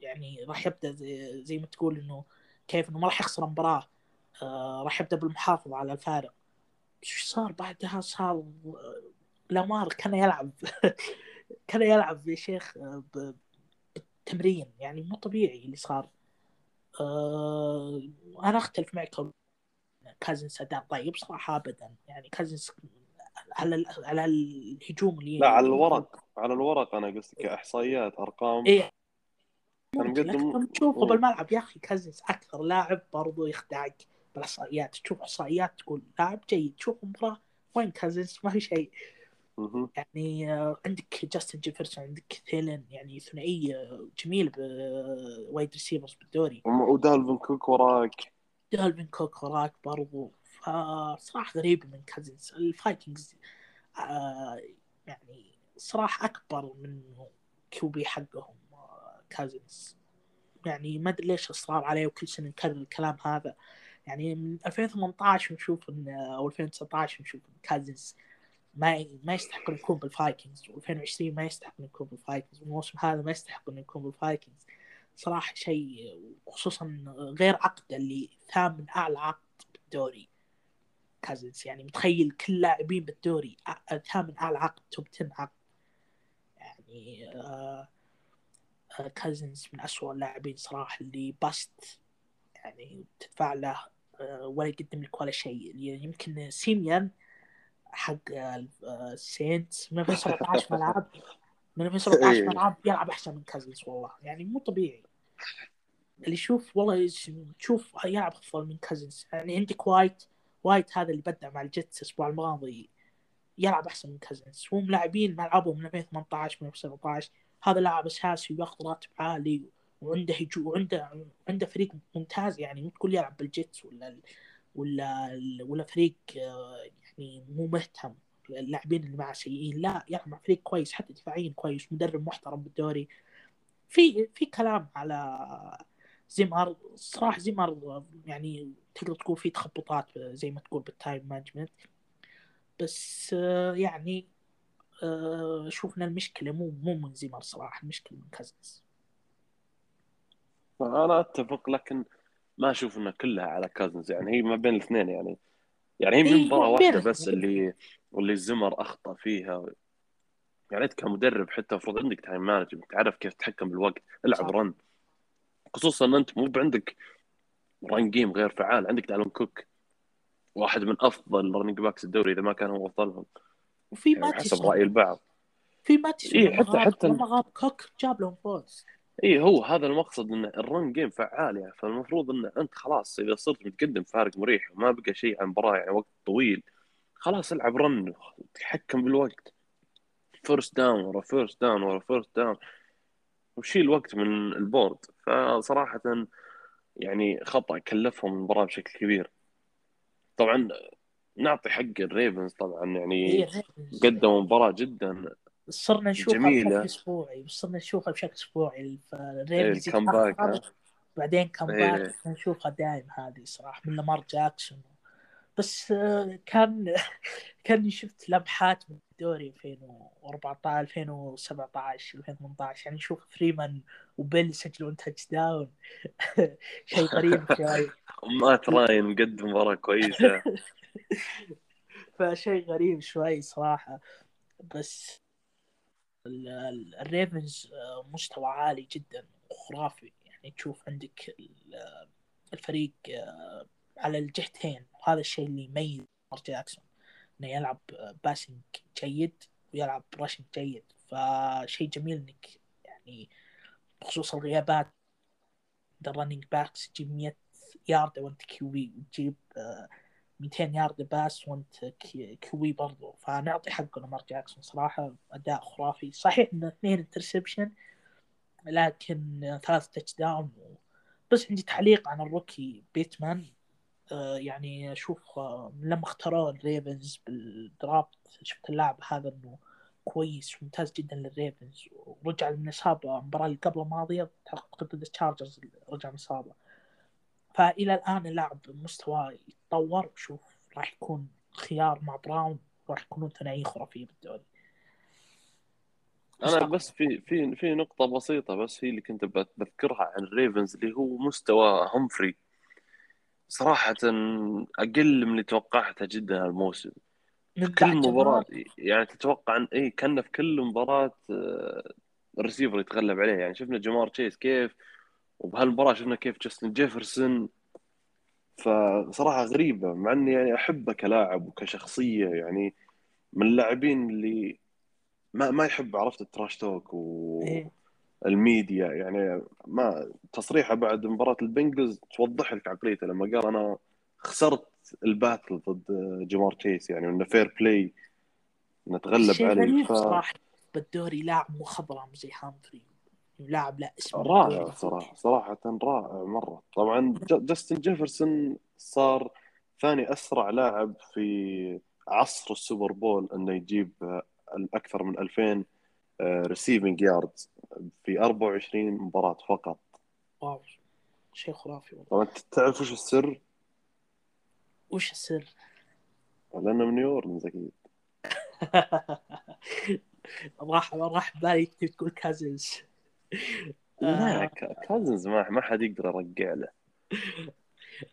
يعني راح يبدأ زي, زي ما تقول إنه كيف إنه ما راح يخسر مباراه آه راح يبدأ بالمحافظة على الفارق. إيش صار بعدها؟ صار آه، لامار كان يلعب كان يلعب يا شيخ آه، بالتمرين. يعني مو طبيعي اللي صار. آه أنا أختلف معك كازنس أداء طيب صراحة ابدا. يعني كازنس على على الهجوم اللي لا على الورق. على الورق أنا قصدي كاحصائيات أرقام. إيه. كان ممكن مقدم تشوفه. بالملعب يا أخي كازنس أكثر لاعب برضو يخدعك. بالاحصائيات تشوف احصائيات تقول لاعب جيد تشوف مباراة وين كازنس ما في شيء. يعني آه، عندك جاستن جيفرسون عندك ثيلن يعني ثنائيه جميله ب wide receivers بالدوري. ودالفين كوك وراك. دالفين كوك وراك برضو. فصراحة غريبة من كازنز الفايكنجز آه يعني صراحة أكبر من QB حقهم آه، كازنز يعني ما أدري ليش إصرار عليه وكل سنة نكرر الكلام هذا. يعني من 2018 نشوف إن أو 2019 نشوف إن كازنز ما ما يستحق إنه يكون بالفايكنجز و2020 ما يستحق إنه يكون بالفايكنجز والموسم هذا ما يستحق إنه يكون بالفايكنجز. صراحة شيء خصوصا غير عقده اللي ثامن أعلى عقد بالدوري كازنز يعني متخيل كل لاعبين بالدوري ثامن أعلى عقد top 10 عقد. يعني آه آه كازنز من أسوأ اللاعبين صراحة اللي bust يعني تدفع له ولا يقدم لك ولا شيء. يعني يمكن سيميان حق آه، السينتس من 2017 ملعب من 2017 إيه. ملعب يلعب أحسن من كازنز والله. يعني مو طبيعي. اللي يشوف والله تشوف يلعب أفضل من كازنز يعني عندك وايت وايت هذا اللي بدع مع الجيتس الأسبوع الماضي يلعب أحسن من كازنز هم لاعبين ملعبهم من 2018 من 2017 هذا لاعب أساسي وياخذ راتب عالي. وعنده هجوم وعنده عنده فريق ممتاز يعني مو تقول يلعب بالجيتس ولا ولا ولا فريق آه، يعني مو مهتم. اللاعبين اللي معه سيئين لا يلعب مع فريق كويس حتى دفاعيا كويس مدرب محترم بالدوري. في في كلام على زيمر صراحة زيمر يعني تقدر تقول في تخبطات زي ما تقول بال time management. بس آه، يعني آه، شوفنا المشكلة مو مو من زيمر صراحة المشكلة من كازنز أنا أتفق لكن ما أشوف انها كلها على كازنز. يعني هي ما بين الاثنين يعني يعني هي من إيه، مباراة واحدة بس. اللي واللي زيمر أخطأ فيها. يعني أنت كمدرب حتى المفروض عندك time management تعرف كيف تتحكم بالوقت العب صح. run خصوصا ان أنت مو عندك run game غير فعال عندك دالفن كوك واحد من أفضل running backs الدوري إذا ما كان هو افضلهم وفي يعني ماتيسون حسب رأي البعض. في ماتيسون إيه، حتى- حتى- لما غاب كوك جاب لهم فوز. إي هو هذا المقصد إن ال run game فعال يعني فالمفروض إن أنت خلاص إذا صرت متقدم فارق مريح وما بقى شيء عن مباراه يعني وقت طويل خلاص العب run تحكم بالوقت. first down ورا first down ورا first down وشيل وقت من ال board فصراحة يعني خطأ كلفهم المباراة بشكل كبير. طبعا نعطي حق الريفنز طبعا يعني. قدموا مباراة جدا. صرنا نشوفها جميلة. بشكل أسبوعي صرنا نشوفها بشكل أسبوعي. إيه، ها؟ يتأخر، بعدين come إيه. back؟ نشوفها دائم هذه صراحة من لامار جاكسون. بس آه، كان كاني شفت لمحات من الدوري 2014 2017 2018 يعني شوف فريمان وبيل يسجلون touchdown شيء غريب شوي. مات راين قدم مباراة كويسة. فشيء غريب شوي صراحة. بس الريفنز آه، مستوى عالي جدا وخرافي يعني تشوف عندك ال- الفريق آه، على الجهتين. وهذا الشيء اللي يميز لامار جاكسون إنه يلعب passing جيد ويلعب rushing جيد. فشيء جميل إنك يعني بخصوص الغيابات ال running backs تجيب 100 يارد وانت QB وتجيب آه، 200 yard pass وانت QB برضو. فنعطي حقه لامار جاكسون صراحة أداء خرافي. صحيح إنه اثنين interception لكن ثلاث touchdown بس عندي تعليق عن ال rookie بيتمان. آه يعني أشوف آه لما اختاروا الريفنز بال draft شفت اللاعب هذا إنه كويس وممتاز جدا للريفنز. ورجع من الاصابه المباراه اللي قبل الماضية ضد التشارجرز رجع من إصابة. فإلى الآن اللاعب مستواه يتطور. وشوف راح يكون خيار مع براون راح يكونون ثنائيه خرافيه بالدوري أنا بس في في في نقطة بسيطة بس هي اللي كنت بذكرها عن الريفنز اللي هو مستوى همفري صراحة أقل من اللي توقعته جدا هالموسم. كل مباراة يعني تتوقع ان اي كان في كل مباراة آه، الريسيفر يتغلب عليه. يعني شفنا جمار تشيس كيف وبهالمباراة شفنا كيف جاستن جيفرسون فصراحة غريبة مع إني يعني أحبه كلاعب وكشخصية يعني من اللاعبين اللي ما ما يحب عرفت ال trash talk وال media إيه. يعني ما تصريحه بعد مباراة البنجلز توضح لك عقليته لما قال أنا خسرت ال battle ضد جمار تشيس يعني إنه fair play نتغلب عليه ف... صراحة بالدوري لاعب مخضرم زي هامفري لاعب لا اسم رائع صراحة صراحة رائع مرة. طبعا جاستن جيفرسون صار ثاني أسرع لاعب في عصر السوبر بول إنه يجيب أكثر من 2000 receiving yards في 24 مباراة فقط. wow شيء خرافي والله. طبعا تعرف وش السر؟ وش السر؟ لأنه من نيو أورلينز أكيد. راح راح بالي تقول كازنز لا كازنز ما ما حد يقدر يرجع له.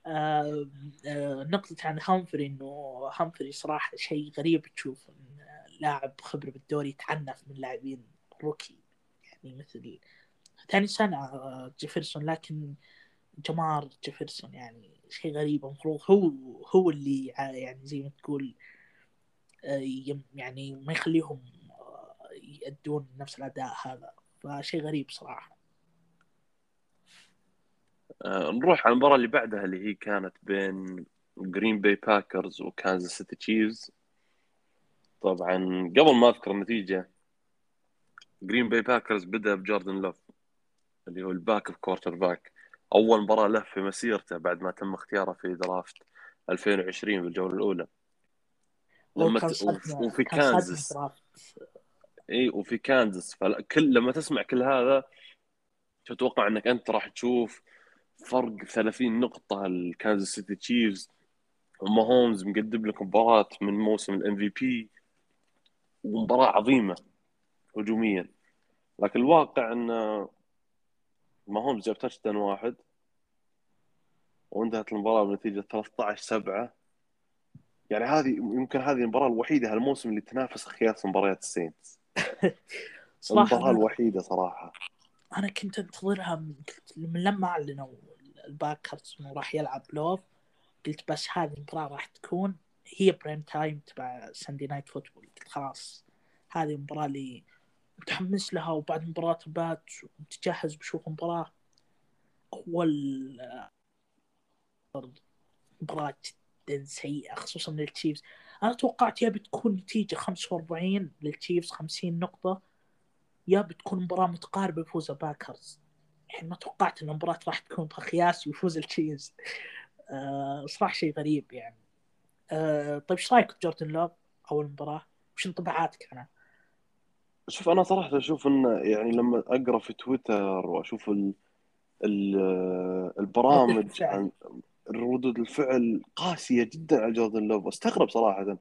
آه آه نقطة عن هامفري إنه هامفري صراحة شيء غريب تشوف إن لاعب خبرة بالدوري يتعنف من لاعبين rookie. يعني مثل ثاني سنة آه، جيفرسون لكن جمار جيفرسون يعني شيء غريب. المفروض هو هو اللي يعني زي ما تقول آه، يعني ما يخليهم آه، يأدون نفس الأداء هذا. فشيء غريب صراحة. آه، نروح على المباراة اللي بعدها اللي هي كانت بين جرين باي باكرز وكانزاس سيتي تشيفز طبعا قبل ما أذكر النتيجة جرين باي باكرز بدأ بجوردن لوف اللي هو ال backup quarterback أول مباراة له في مسيرته بعد ما تم اختياره في draft 2020 بالجوله الأولى. لما ت... وفي كانزاس اي وفي كانزاس. فكل لما تسمع كل هذا تتوقع إنك أنت راح تشوف فرق 30 نقطة الكانزاس سيتي تشيفز. وما هومز مقدم لك مباراة من موسم ال MVP. ومباراه عظيمة هجوميا. لكن الواقع انه ما هومز جاب touch واحد وانتهت المباراة بنتيجة 13 7 يعني هذه يمكن هذه المباراة الوحيدة هالموسم اللي تنافس خياس مباريات السينتس صراحة الوحيدة صراحة. أنا كنت أنتظرها من, من لما أعلنوا الباكرز إنه راح يلعب لوف قلت بس هذه المباراه راح تكون. هي prime time تبع Sunday Night Football قلت خلاص. هذه المباراه اللي متحمس لها وبعد مباراة بات متجهز بشوف مباراة أول مباراة جدا سيئة خصوصا للتشيفز. أنا توقعت يا بتكون نتيجة 45 للتشيفز 50 نقطة يا بتكون مباراة متقاربة بفوز باكرز يعني ما توقعت إن المباراة راح تكون خياس ويفوز التشيفز أه صراحة شيء غريب يعني أه طيب إيش رأيك جوردن لوف أول مباراة؟ وش انطباعاتك عنه؟ شوف أنا صراحة أشوف إن يعني لما أقرأ في تويتر وأشوف ال ال البرامج عن ردود الفعل قاسية جدا على جوردن لوف استغرب صراحة.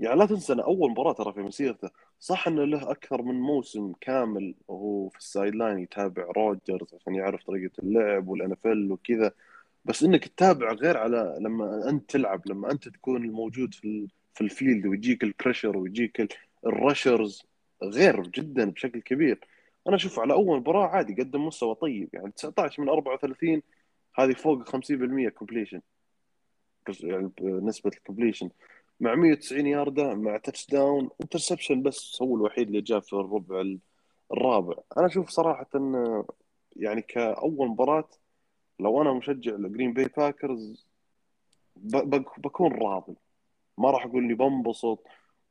يعني لا تنسى انه أول مباراة ترى في مسيرته. صح أنه له أكثر من موسم كامل وهو في ال sideline يتابع روجرز عشان يعرف طريقة اللعب وال NFL وكذا. بس إنك تتابع غير على لما أنت تلعب لما أنت تكون الموجود في في ال field ويجيك ال pressure ويجيك ال rushers غير جدا بشكل كبير. أنا أشوف على أول مباراة عادي قدم مستوى طيب. يعني 19 من 34 هذه فوق 50% completion يعني نسبة ال completion مع 190 ياردة مع touchdown interception بس هو الوحيد اللي جاء في الربع الرابع. أنا أشوف صراحة إن يعني كأول مباراة لو أنا مشجع الجرين باي باكرز بكون راضي. ما راح أقول إني بنبسط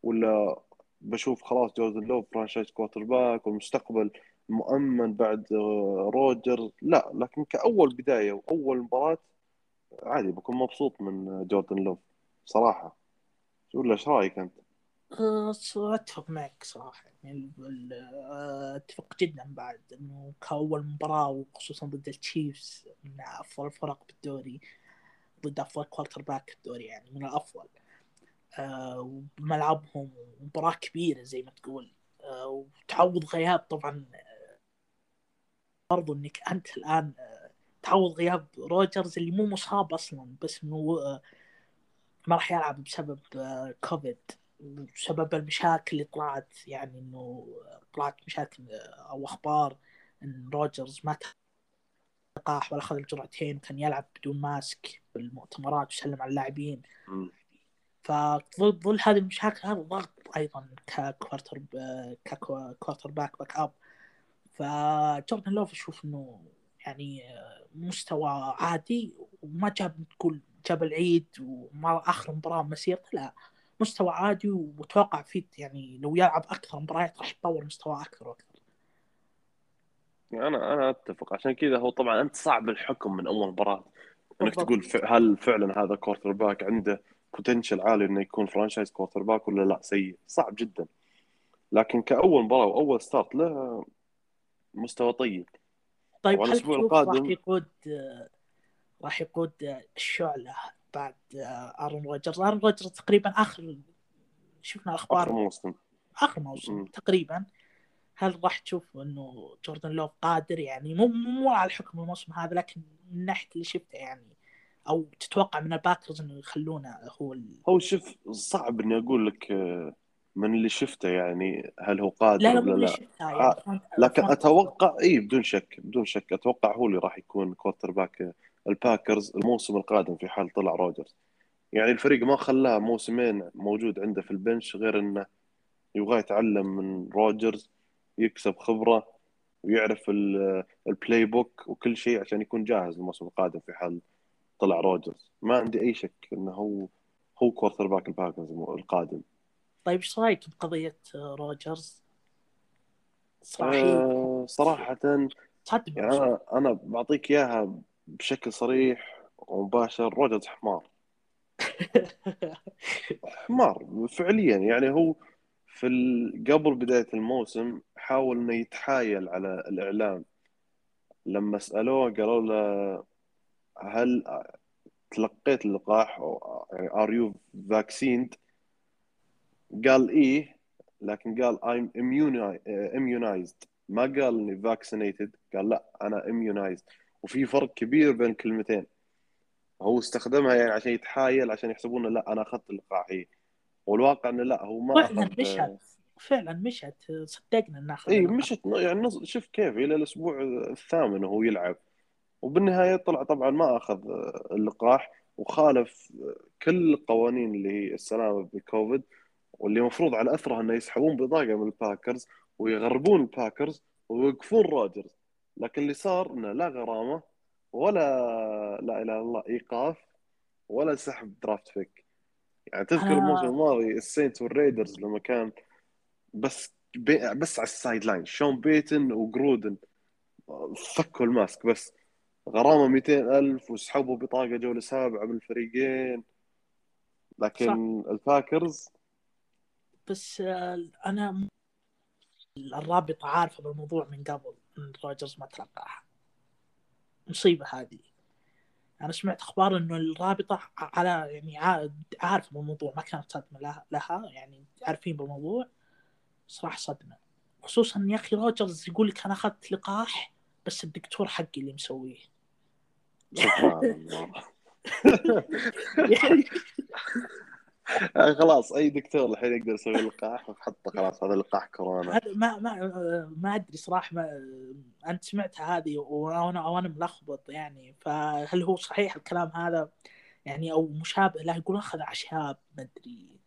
ولا بشوف خلاص جوردن لوف franchise quarterback والمستقبل مؤمن بعد آه، روجرز لا لكن كأول بداية وأول مباراة عادي بكون مبسوط من جوردن لوف صراحة. ولا إيش رأيك أنت؟ أه، أتفق معك صراحة. يعني أه، أتفق جدا بعد إنه كأول مباراة وخصوصا ضد التشيفز من أفضل الفرق بالدوري ضد أفضل quarterback في الدوري يعني من الأفضل. وملعبهم مباراة كبيرة زي ما تقول. وتعوض غياب طبعا برضو إنك أنت الآن أه، تعوض غياب روجرز اللي مو مصاب أصلا بس إنه أه، ما راح يلعب بسبب أه، كوفيد وسبب المشاكل اللي طلعت يعني إنه طلعت مشاكل أو أخبار إن روجرز ما لقاح ولا أخذ الجرعتين وكان يلعب بدون mask بالمؤتمرات وسلم على اللاعبين. فظل ظل هذه المشاكل هذا ضغط أيضا ك quarter ك quarterback backup فجوردن لوف أشوف إنه يعني مستوى عادي وما جاب تقول جاب العيد وما آخر مباراة مسيرته لا مستوى عادي واتوقع فيه يعني لو يلعب أكثر مباريات راح يتطور مستواه أكثر وأكثر. أنا أنا أتفق. عشان كذا هو طبعا أنت صعب الحكم من أول مباراة. إنك. تقول هل فعلا هذا quarterback عنده potential عالي إنه يكون franchise quarterback ولا لا؟ سيء. صعب جدا. لكن كأول مباراة وأول start له مستوى طيب. طيب هل الأسبوع تشوف راح القادم- يقود راح يقود الشعلة بعد أرون روجرز؟ أرون روجرز تقريبا آخر شفنا أخبار آخر موسم. آخر موسم مم. تقريبا. هل راح تشوف إنه جوردن لوف قادر؟ يعني مو مو على الحكم الموسم هذا لكن من ناحية اللي شفته يعني أو تتوقع من الباكرز إنه يخلونه هو ال... هو شوف صعب إني أقول لك آه، من اللي شفته يعني هل هو قادر لا لا ولا لا؟ شفتها آه، يعني لكن أتوقع إي بدون شك بدون شك أتوقع هو اللي راح يكون quarterback الباكرز الموسم القادم في حال طلع روجرز يعني الفريق ما خلاه موسمين موجود عنده في ال bench غير إنه يبغى يتعلم من روجرز يكسب خبرة ويعرف ال- ال playbook وكل شيء عشان يكون جاهز الموسم القادم في حال طلع روجرز ما عندي أي شك إنه هو هو quarterback الباكرز القادم. طيب إيش رأيك بقضية روجرز؟ صراحة صراحة صدمه يعني أنا أنا بعطيك إياها بشكل صريح ومباشر. روجرز حمار. حمار فعليا. يعني هو في. قبل بداية الموسم حاول إنه يتحايل على الإعلام. لما سألوه قالوا له هل تلقيت اللقاح أو يعني are you vaccinated قال إيه لكن قال I'm immunized, ما قال إني vaccinated قال لا أنا immunized. وفي فرق كبير بين الكلمتين هو استخدمها يعني عشان يتحايل عشان يحسبون لا أنا أخذت اللقاح إيه والواقع إنه لا هو ما فعلا أخذ مشت. فعلا مشت. صدقنا إنه أخذ اي. مشت. يعني نص شوف كيف إلى الأسبوع الثامن وهو يلعب. وبالنهاية طلع طبعا ما أخذ اللقاح وخالف كل القوانين اللي هي السلامة بالكوفيد واللي المفروض على اثرها إنه يسحبون بطاقة من الباكرز ويغرمون الباكرز ويوقفون روجرز. لكن اللي صار إنه لا غرامة ولا لا إله إلا الله إيقاف ولا سحب draft pick يعني تذكر الموسم الماضي السينتس والريدرز لما كان بس بي بس على ال sideline. شون بيتن وجرودن فكوا ال mask بس. غرامة 200 ألف وسحبوا بطاقة جولة سابعة بالفريقين لكن الباكرز بس آه، أنا الرابطه عارفه بالموضوع من قبل إن روجرز ما تلقاها. مصيبة هذه. أنا سمعت أخبار إنه الرابطة على يعني عا- عارفة بالموضوع ما كانت صدمة لها, يعني عارفين بالموضوع. صراحة صدمة. خصوصا يا أخي روجرز يقول لك أنا أخذت لقاح بس الدكتور حقي اللي مسويه. سبحان الله. يعني خلاص أي دكتور الحين يقدر يسوي لقاح وحطه خلاص هذا لقاح كورونا. هذا ما ما ما أدري صراحة ما انت سمعت هذه وأنا وأنا ملخبط يعني. فهل هو صحيح الكلام هذا؟ يعني أو مشابه له يقول أخذ أعشاب ما أدري.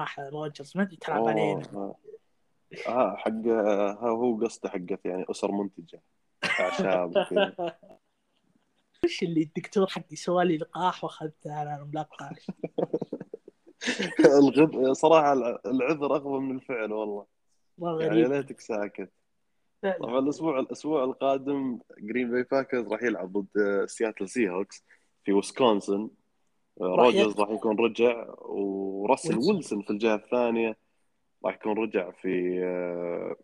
راح روجرز ما أدري تلعب علينا. ها، حق ها هو قصده حقت يعني أسر منتجة أعشاب وش اللي الدكتور حقي سوى لي لقاح وأخذته؟ أنا ملقاش الغد... صراحة العذر اقوى من الفعل والله والله يعني غريب ليتك ساكت. طبعا الأسبوع الأسبوع القادم جرين باي باكرز راح يلعب ضد سياتل سي هوكس في ويسكونسن روجرز يلعب. راح يكون رجع وراسل ويلسون. في الجهة الثانية راح يكون رجع في آه،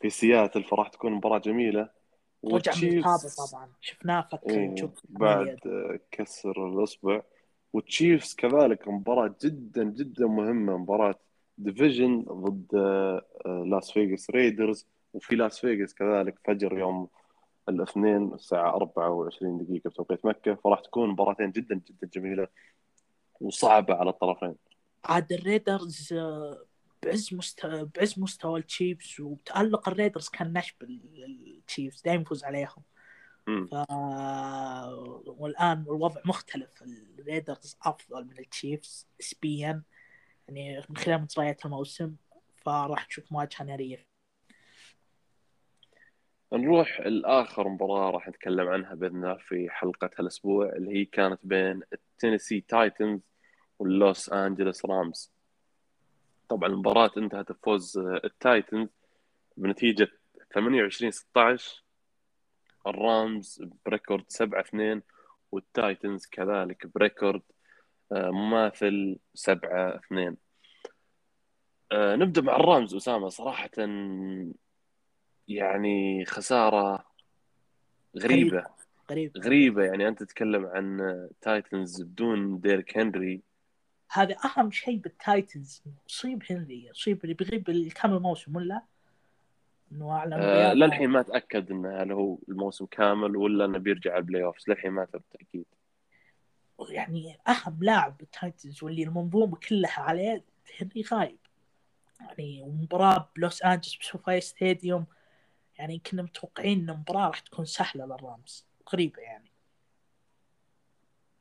في سياتل فراح تكون مباراة جميلة رجع من طبعا شفناه فك إيه بعد آه، كسر الأصبع والتشيفز كذلك مباراة جدا جدا مهمة مباراة division ضد لاس فيغاس ريدرز وفي لاس فيغاس كذلك فجر يوم الاثنين الساعة 24 دقيقة بتوقيت مكة فراح تكون مباراتين جدا جدا جميلة وصعبة على الطرفين عاد الريدرز آه، بعز مستوى بعز مستوى التشيفز وتألق الريدرز كان نشب التشيفز دائما يفوز عليهم. ف... والآن الوضع مختلف. الريدرز أفضل من التشيفز نسبيا يعني من خلال مجريات الموسم فراح تشوف مواجهة نارية. نروح لآخر مباراة راح نتكلم عنها بإذن الله في حلقة هالأسبوع اللي هي كانت بين التينيسي تايتنز واللوس أنجلوس رامز. طبعا المباراة انتهت بفوز التايتنز بنتيجة 28 16 الرامز ب record 7 2 والتايتنز كذلك ب record آه، مماثل 7 2 آه، نبدأ مع الرامز أسامة. صراحة يعني خسارة غريبة. غريب. غريبة يعني أنت تتكلم عن تايتنز بدون ديريك هنري. هذا أهم شيء بالتايتنز. اصيب هنري اصيب اللي بيغيب كم الموسم ولا؟ انه اعلن آه. للحين ما تأكد إنه هل هو الموسم كامل ولا إنه بيرجع ال playoffs للحين ما تم تأكيد يعني اهم لاعب بالتايتنز واللي المنظومة كلها عليه هنري غايب. يعني ومباراه بلوس انجلوس بسوفاي ستاديوم يعني كنا متوقعين إن المباراة راح تكون سهلة للرامز. غريبة يعني.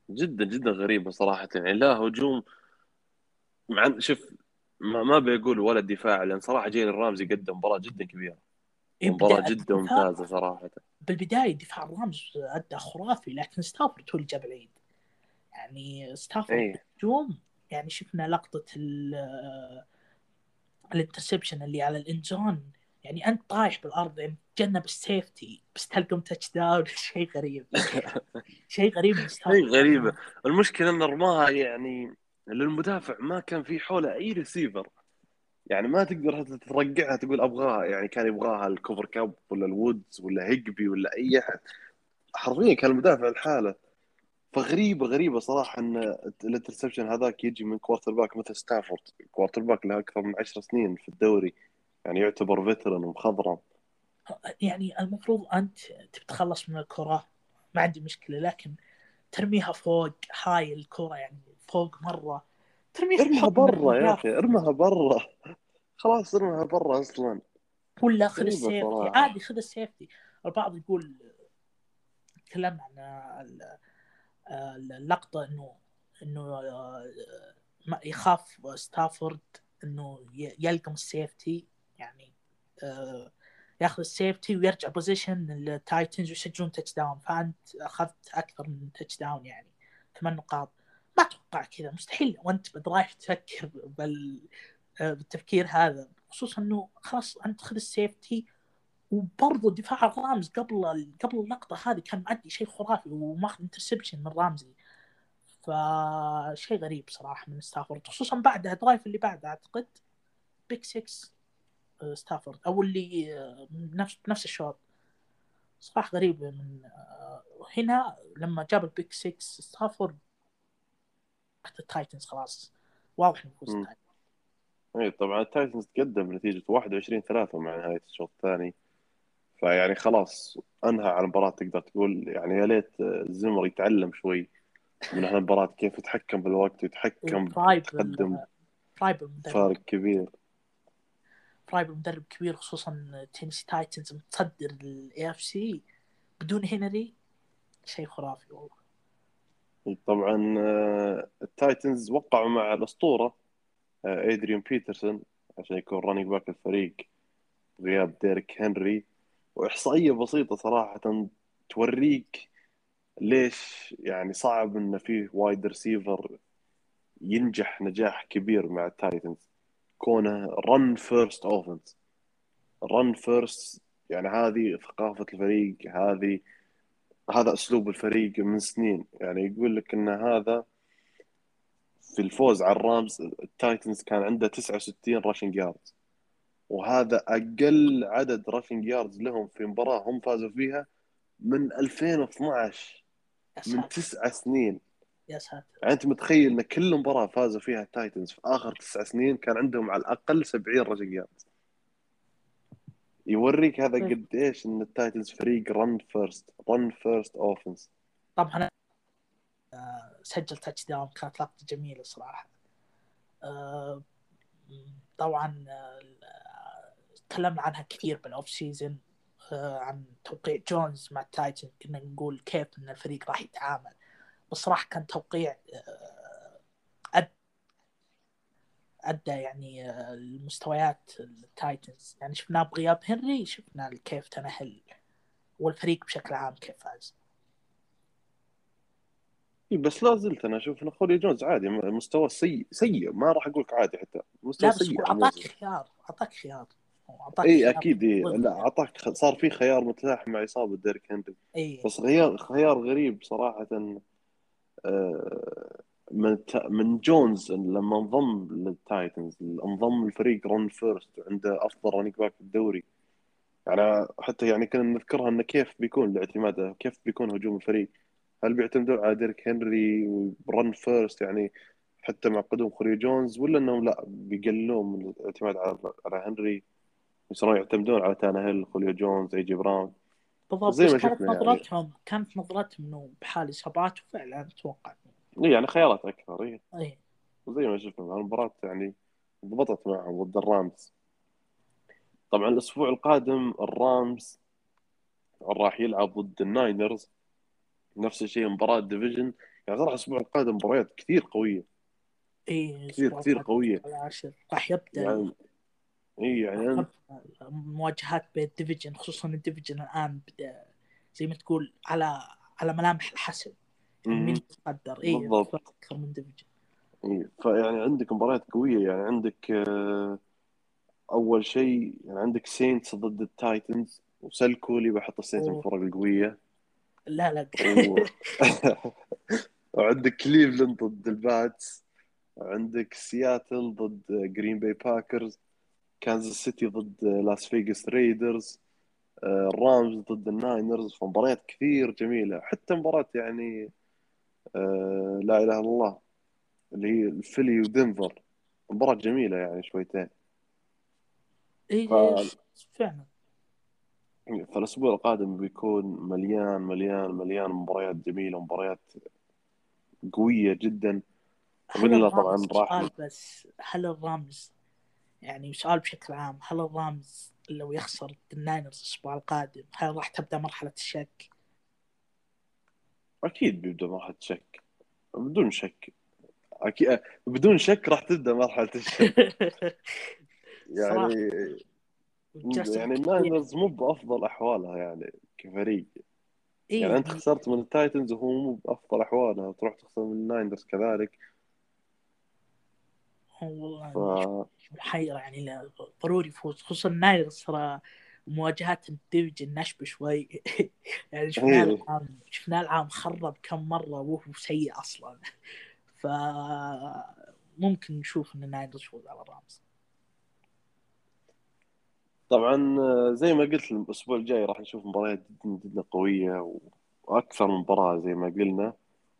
جدا جدا غريبة صراحة. يعني لا هجوم مع شوف ما, ما بيقول ولا دفاع لأن صراحة جيل الرامز يقدم مباراة جدا كبيرة. مباراة يبدأ جدا الدفاع- ممتازة صراحة. بالبداية دفاع الرامز أدى خرافي لكن ستافورد هو اللي جاب العيد. يعني ستافورد إيه. هجوم يعني شفنا لقطة ال- ال interception اللي على ال end zone يعني أنت طايح بالأرض يعني تجنب ال safety بس تلقم touchdown شيء غريب. شيء غريب شيء غريبة. المشكلة انه رماها يعني للمدافع ما كان في حوله أي ريسيفر يعني ما تقدر حتى ترقعها تقول أبغاها يعني كان يبغاها لكوبر كاب ولا الوودز ولا هيجبي ولا أي أحد. حرفيا كان المدافع لحاله. فغريبة غريبة صراحة إن ال interception هذاك يجي من quarterback مثل ستافورد quarterback له أكثر من عشر سنين في الدوري. يعني يعتبر veteran ومخضرم. يعني المفروض أنت تبي تتخلص من الكرة ما عندي مشكلة لكن ترميها فوق هاي الكرة يعني فوق مرة. ترميها ارمها برا يا. أخي ارمها برا. خلاص ارمها برا أصلا. ولا خذ ال safety. عادي خذ ال safety. البعض يقول تكلمنا عن ال- اللقطة انه إنه آه، يخاف ستافورد إنه يلقم ال safety. يعني آه، ياخذ ال safety ويرجع possession التايتنز ويسجلون touchdown فأنت أخذت أكثر من touchdown يعني. ثمان نقاط. أتوقع كذا مستحيل وأنت رايح تفكر بال آه، بالتفكير هذا خصوصا إنه خلاص انت خذ ال safety وبرضه دفاع الرامز قبل قبل اللقطة هذه كان مأدي شيء خرافي وماخذ interception من رامزي. فشيء غريب صراحة من ستافورد خصوصا بعدها drive اللي بعده أعتقد pick 6 آه، ستافورد أو اللي آه، نفس نفس الشوط. صراحة غريبه من هنا لما جاب ال pick 6 ستافورد تحت التايتنز خلاص. واضح مم. التايتنز. اي طبعا التايتنز تقدم بنتيجة 21 3 مع نهاية الشوط الثاني. فيعني خلاص أنهى على المباراة تقدر تقول. يعني يا ليت زيمر يتعلم شوي من هالمباراة كيف يتحكم بالوقت ويتحكم فرايبل بتقدم فرايبل المدرب. فارق كبير. فرايبل مدرب كبير خصوصا تينيسي تايتنز متصدر ال AFC بدون هنري. شيء خرافي والله. طبعا آه، التايتنز وقعوا مع الأسطورة آه، أدريان بيترسون عشان يكون running back الفريق غياب ديريك هنري. وإحصائية بسيطة صراحة توريك ليش يعني صعب انه فيه wide receiver ينجح نجاح كبير مع التايتنز. كونه run first offense run first يعني هذه ثقافة الفريق هذه هذا أسلوب الفريق من سنين. يعني يقول لك إن هذا في الفوز على الرامز التايتنز كان عنده 69 rushing yards وهذا أقل عدد راشنج ياردز لهم في مباراة هم فازوا فيها من 2012 يا من تسع سنين. يا ساتر. يعني أنت متخيل إن كل مباراة فازوا فيها التايتنز في آخر تسع سنين كان عندهم على الأقل 70 rushing yards يوريك هذا طيب. قديش إن التايتنز فريق run first run first offense طبعا آه، سجل touchdown كانت لقطة جميلة صراحة. آه، طبعا آه، تكلمنا عنها كثير بال off season عن توقيع جونز مع التايتن كنا نقول كيف إن الفريق راح يتعامل. بصراحة كان توقيع أدى يعني آه، المستويات التايتنز. يعني شفناه بغياب هنري شفنا كيف تانا هيل والفريق بشكل عام كيف فاز. إي بس لا زلت أنا أشوف إن خوليو جونز عادي مستوى سيء سيء. ما راح أقول لك عادي حتى. لا مستوى بس سيء أعطاك خيار أعطاك خيار. أعطاك اي أكيد ضد- لا أعطاك صار في خيار متاح مع إصابة ديريك هنري. اي بس خيار خيار غريب صراحة آه، من من جونز لما انضم للتايتنز انضم الفريق run first وعنده أفضل running back في الدوري. يعني حتى يعني كنا نذكرها انه كيف بيكون الاعتماد كيف بيكون هجوم الفريق. هل بيعتمدون على ديريك هنري و run first؟ يعني حتى مع قدوم خوليو جونز ولا إنهم لا بيقللون من الاعتماد على على هنري؟ يصيرون يعتمدون على تانا هيل خوليو جونز اي جي براون بالضبط زي ما كانت يعني. نظرتهم كانت نظرتهم إنه بحال إصابات وفعلا أتوقع يعني خيارات أكثر إيه. اي وزي ما شفنا المباراة يعني ضبطت معهم ضد الرامز. طبعا الأسبوع القادم الرامز راح يلعب ضد الناينرز. نفس الشيء مباراة division. يعني صراحة الأسبوع القادم مباريات كثير قوية. اي كثير كثير العاشر راح يبدأ. يعني اي يعني مواجهات بين ال division خصوصا ال division الآن بدا زي ما تقول على على ملامح الحسم. مين يتصدر اي بالضبط. أكثر من division إيه، فيعني عندك مباريات قوية يعني عندك آه، أول شيء يعني عندك سينتس ضد التايتنز وسلكولي بحط السينتس من. الفرق القوية. لا لا. و... وعندك كليفلاند ضد الباتس. وعندك سياتل ضد جرين باي باكرز. كانزاس سيتي ضد لاس فيغاس ريدرز. آه، الرامز ضد الناينرز. فمباريات كثير جميلة. حتى مباراة يعني آه، لا إله إلا الله. اللي هي الفيلي ودنفر مباراة جميلة يعني شويتين. إي ف- فعلا. فالأسبوع القادم بيكون مليان مليان مليان مباريات جميلة مباريات قوية جدا. الله طبعا راح بس. هل الرامز. يعني سؤال بشكل عام. هل الرامز لو يخسر الناينرز الأسبوع القادم هل راح تبدأ مرحلة الشك؟ أكيد بيبدأ مرحلة شك بدون شك. أكيد بدون شك راح تبدأ مرحلة الشك. يعني يعني. الناينرز مو بأفضل أحوالها يعني كفريق. إيه. يعني أنت خسرت من التايتنز وهو مو بأفضل أحوالها وتروح تخسر من الناينرز كذلك. والله ف... محيرة يعني ضروري يفوز خصوصا الناينرز ترى مواجهات ال division نشب شوي. يعني شفناه إيه. العام شفناه العام خرب كم مرة وهو سيء أصلا. ف ممكن نشوف ان الناينرز يفوز على الرامز طبعا زي ما قلت الأسبوع الجاي راح نشوف مباريات جدا جدا قوية وأكثر من مباراة زي ما قلنا.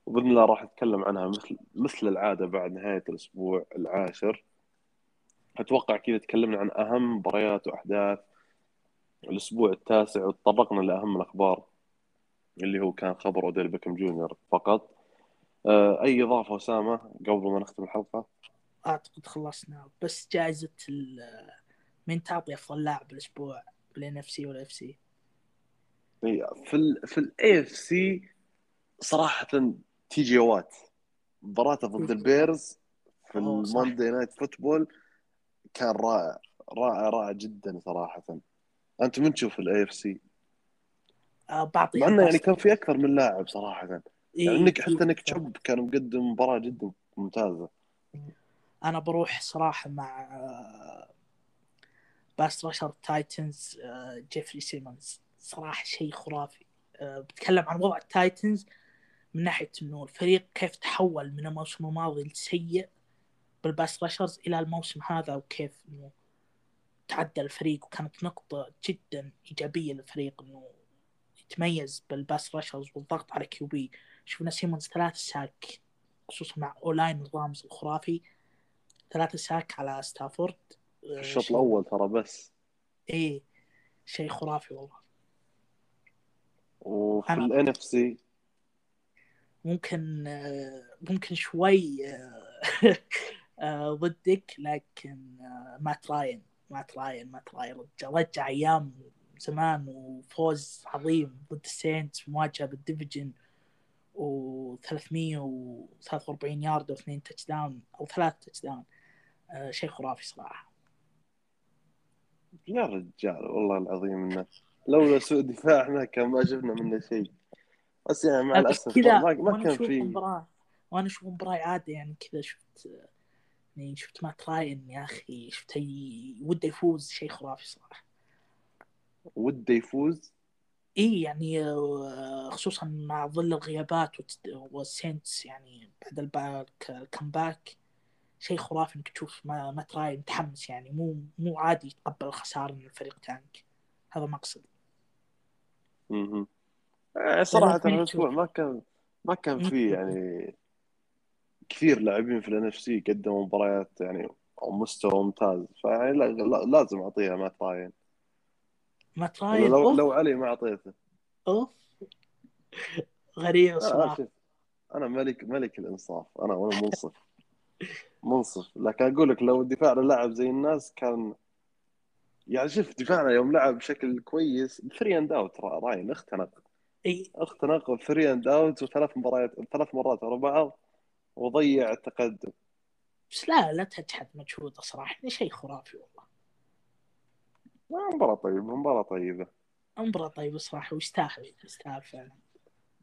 وبإذن الله راح نتكلم عنها مثل مثل العادة بعد نهاية الأسبوع العاشر. أتوقع كذا تكلمنا عن أهم مباريات وأحداث. الأسبوع التاسع وتطرقنا لأهم الأخبار اللي هو كان خبر أوديل بيكم جونيور فقط. آه، أي إضافة أسامة قبل ما نختم الحلقة؟ أعتقد خلصنا بس جائزة من تعطي أفضل لاعب الأسبوع بال NFC وال AFC في ال في ال AFC صراحة تي جي وات مباراته ضد البيرز في. ال Monday night football كان رائع رائع رائع جدا صراحة. أنت من تشوف ال AFC؟ آه، بعطي مع إنه يعني. كان في أكثر من لاعب صراحة يعني إيه، في- حتى نيك تشوب كان مقدم مباراة جدا ممتازة أنا بروح صراحة مع آه، pass rusher تايتنز آه، جيفري سيمونز صراحة شيء خرافي بتكلم عن وضع التايتنز من ناحية إنه الفريق كيف تحول من الموسم الماضي السيء بال pass rushers إلى الموسم هذا وكيف إنه تعدل الفريق وكانت نقطة جدا إيجابية للفريق إنه يتميز بال pass rushers والضغط على QB شفنا سيمونز ثلاث sack خصوصا مع O-line Rams الخرافي ثلاثة sack على ستافورد في الشوط الأول ترى بس. إيه شيء خرافي والله. وفي ال NFC ممكن آه، ممكن شوي آه، آه، ضدك لكن آه، مات راين. مات راين مات راين. رجع, رجع أيام زمان وفوز عظيم ضد السينتس في مواجهة بال division و343 يارد واثنين touchdown أو ثلاث touchdown آه، شيء خرافي صراحة. يا رجال والله العظيم إنه لولا سوء دفاعنا كان ما شفنا منه شيء. بس يعني مع الأسف ما, ما كان في مباراة وأنا أشوف مباراة عاده يعني كذا شفت يعني شفت مات راين يا أخي شفت وده يفوز شيء خرافي صراحة وده يفوز إي يعني آه، خصوصا مع ظل الغيابات والسينتس يعني بعد ال back ال comeback شيء خرافي إنك تشوف ما مات راين متحمس يعني مو مو عادي يتقبل الخساره من الفريق tank هذا مقصد صراحة لازم الأسبوع. ما كان ما كان مم. في يعني كثير لاعبين في ال NFC قدموا مباريات يعني مستوى ممتاز فيعني لا- لا- لازم أعطيها مات راين. مات راين؟ لو أوف. لو علي ما أعطيته. أوف. غريبه آه، صراحة أنا ملك ملك الإنصاف. أنا وأنا منصف. منصف. لكن أقول لك لو الدفاع لعب زي الناس كان يعني شوف دفاعنا يوم لعب بشكل كويس three and out راين اختنق. إي. اختنق three and out وثلاث مباريات ثلاث مرات ورا بعض. وضيع التقدم. بس لا لا تجحد مجهوده صراحة يعني شيء خرافي والله. آه، مباراة طيبة مباراة طيبة. مباراة طيبة صراحة ويستاهل يستاهل فعلا.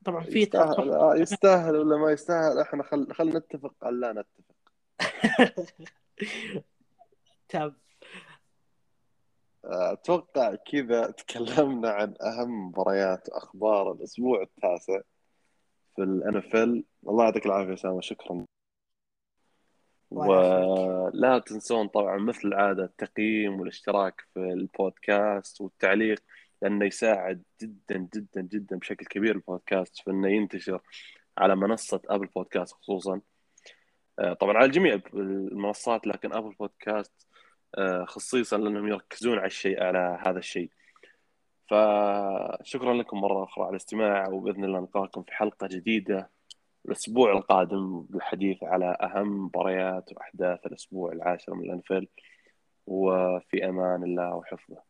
طبعا في يستاهل آه، يستاهل ولا ما يستاهل إحنا خل خل نتفق على لا نتفق. طيب أتوقع كذا تكلمنا عن أهم مباريات وأخبار الأسبوع التاسع. في ال NFL الله يعطيك العافية اسامه شكرا. ولا تنسون طبعا مثل العادة التقييم والاشتراك في البودكاست والتعليق لأنه يساعد جدا جدا جدا بشكل كبير البودكاست في انه ينتشر على منصة Apple Podcast خصوصا. آه، طبعا على جميع المنصات لكن Apple Podcast آه، خصيصا لأنهم يركزون على الشيء على هذا الشيء. فشكرا لكم مرة أخرى على الاستماع وبإذن الله نلقاكم في حلقة جديدة الأسبوع القادم بالحديث على أهم مباريات وأحداث الأسبوع العاشر من الانفل وفي أمان الله وحفظه.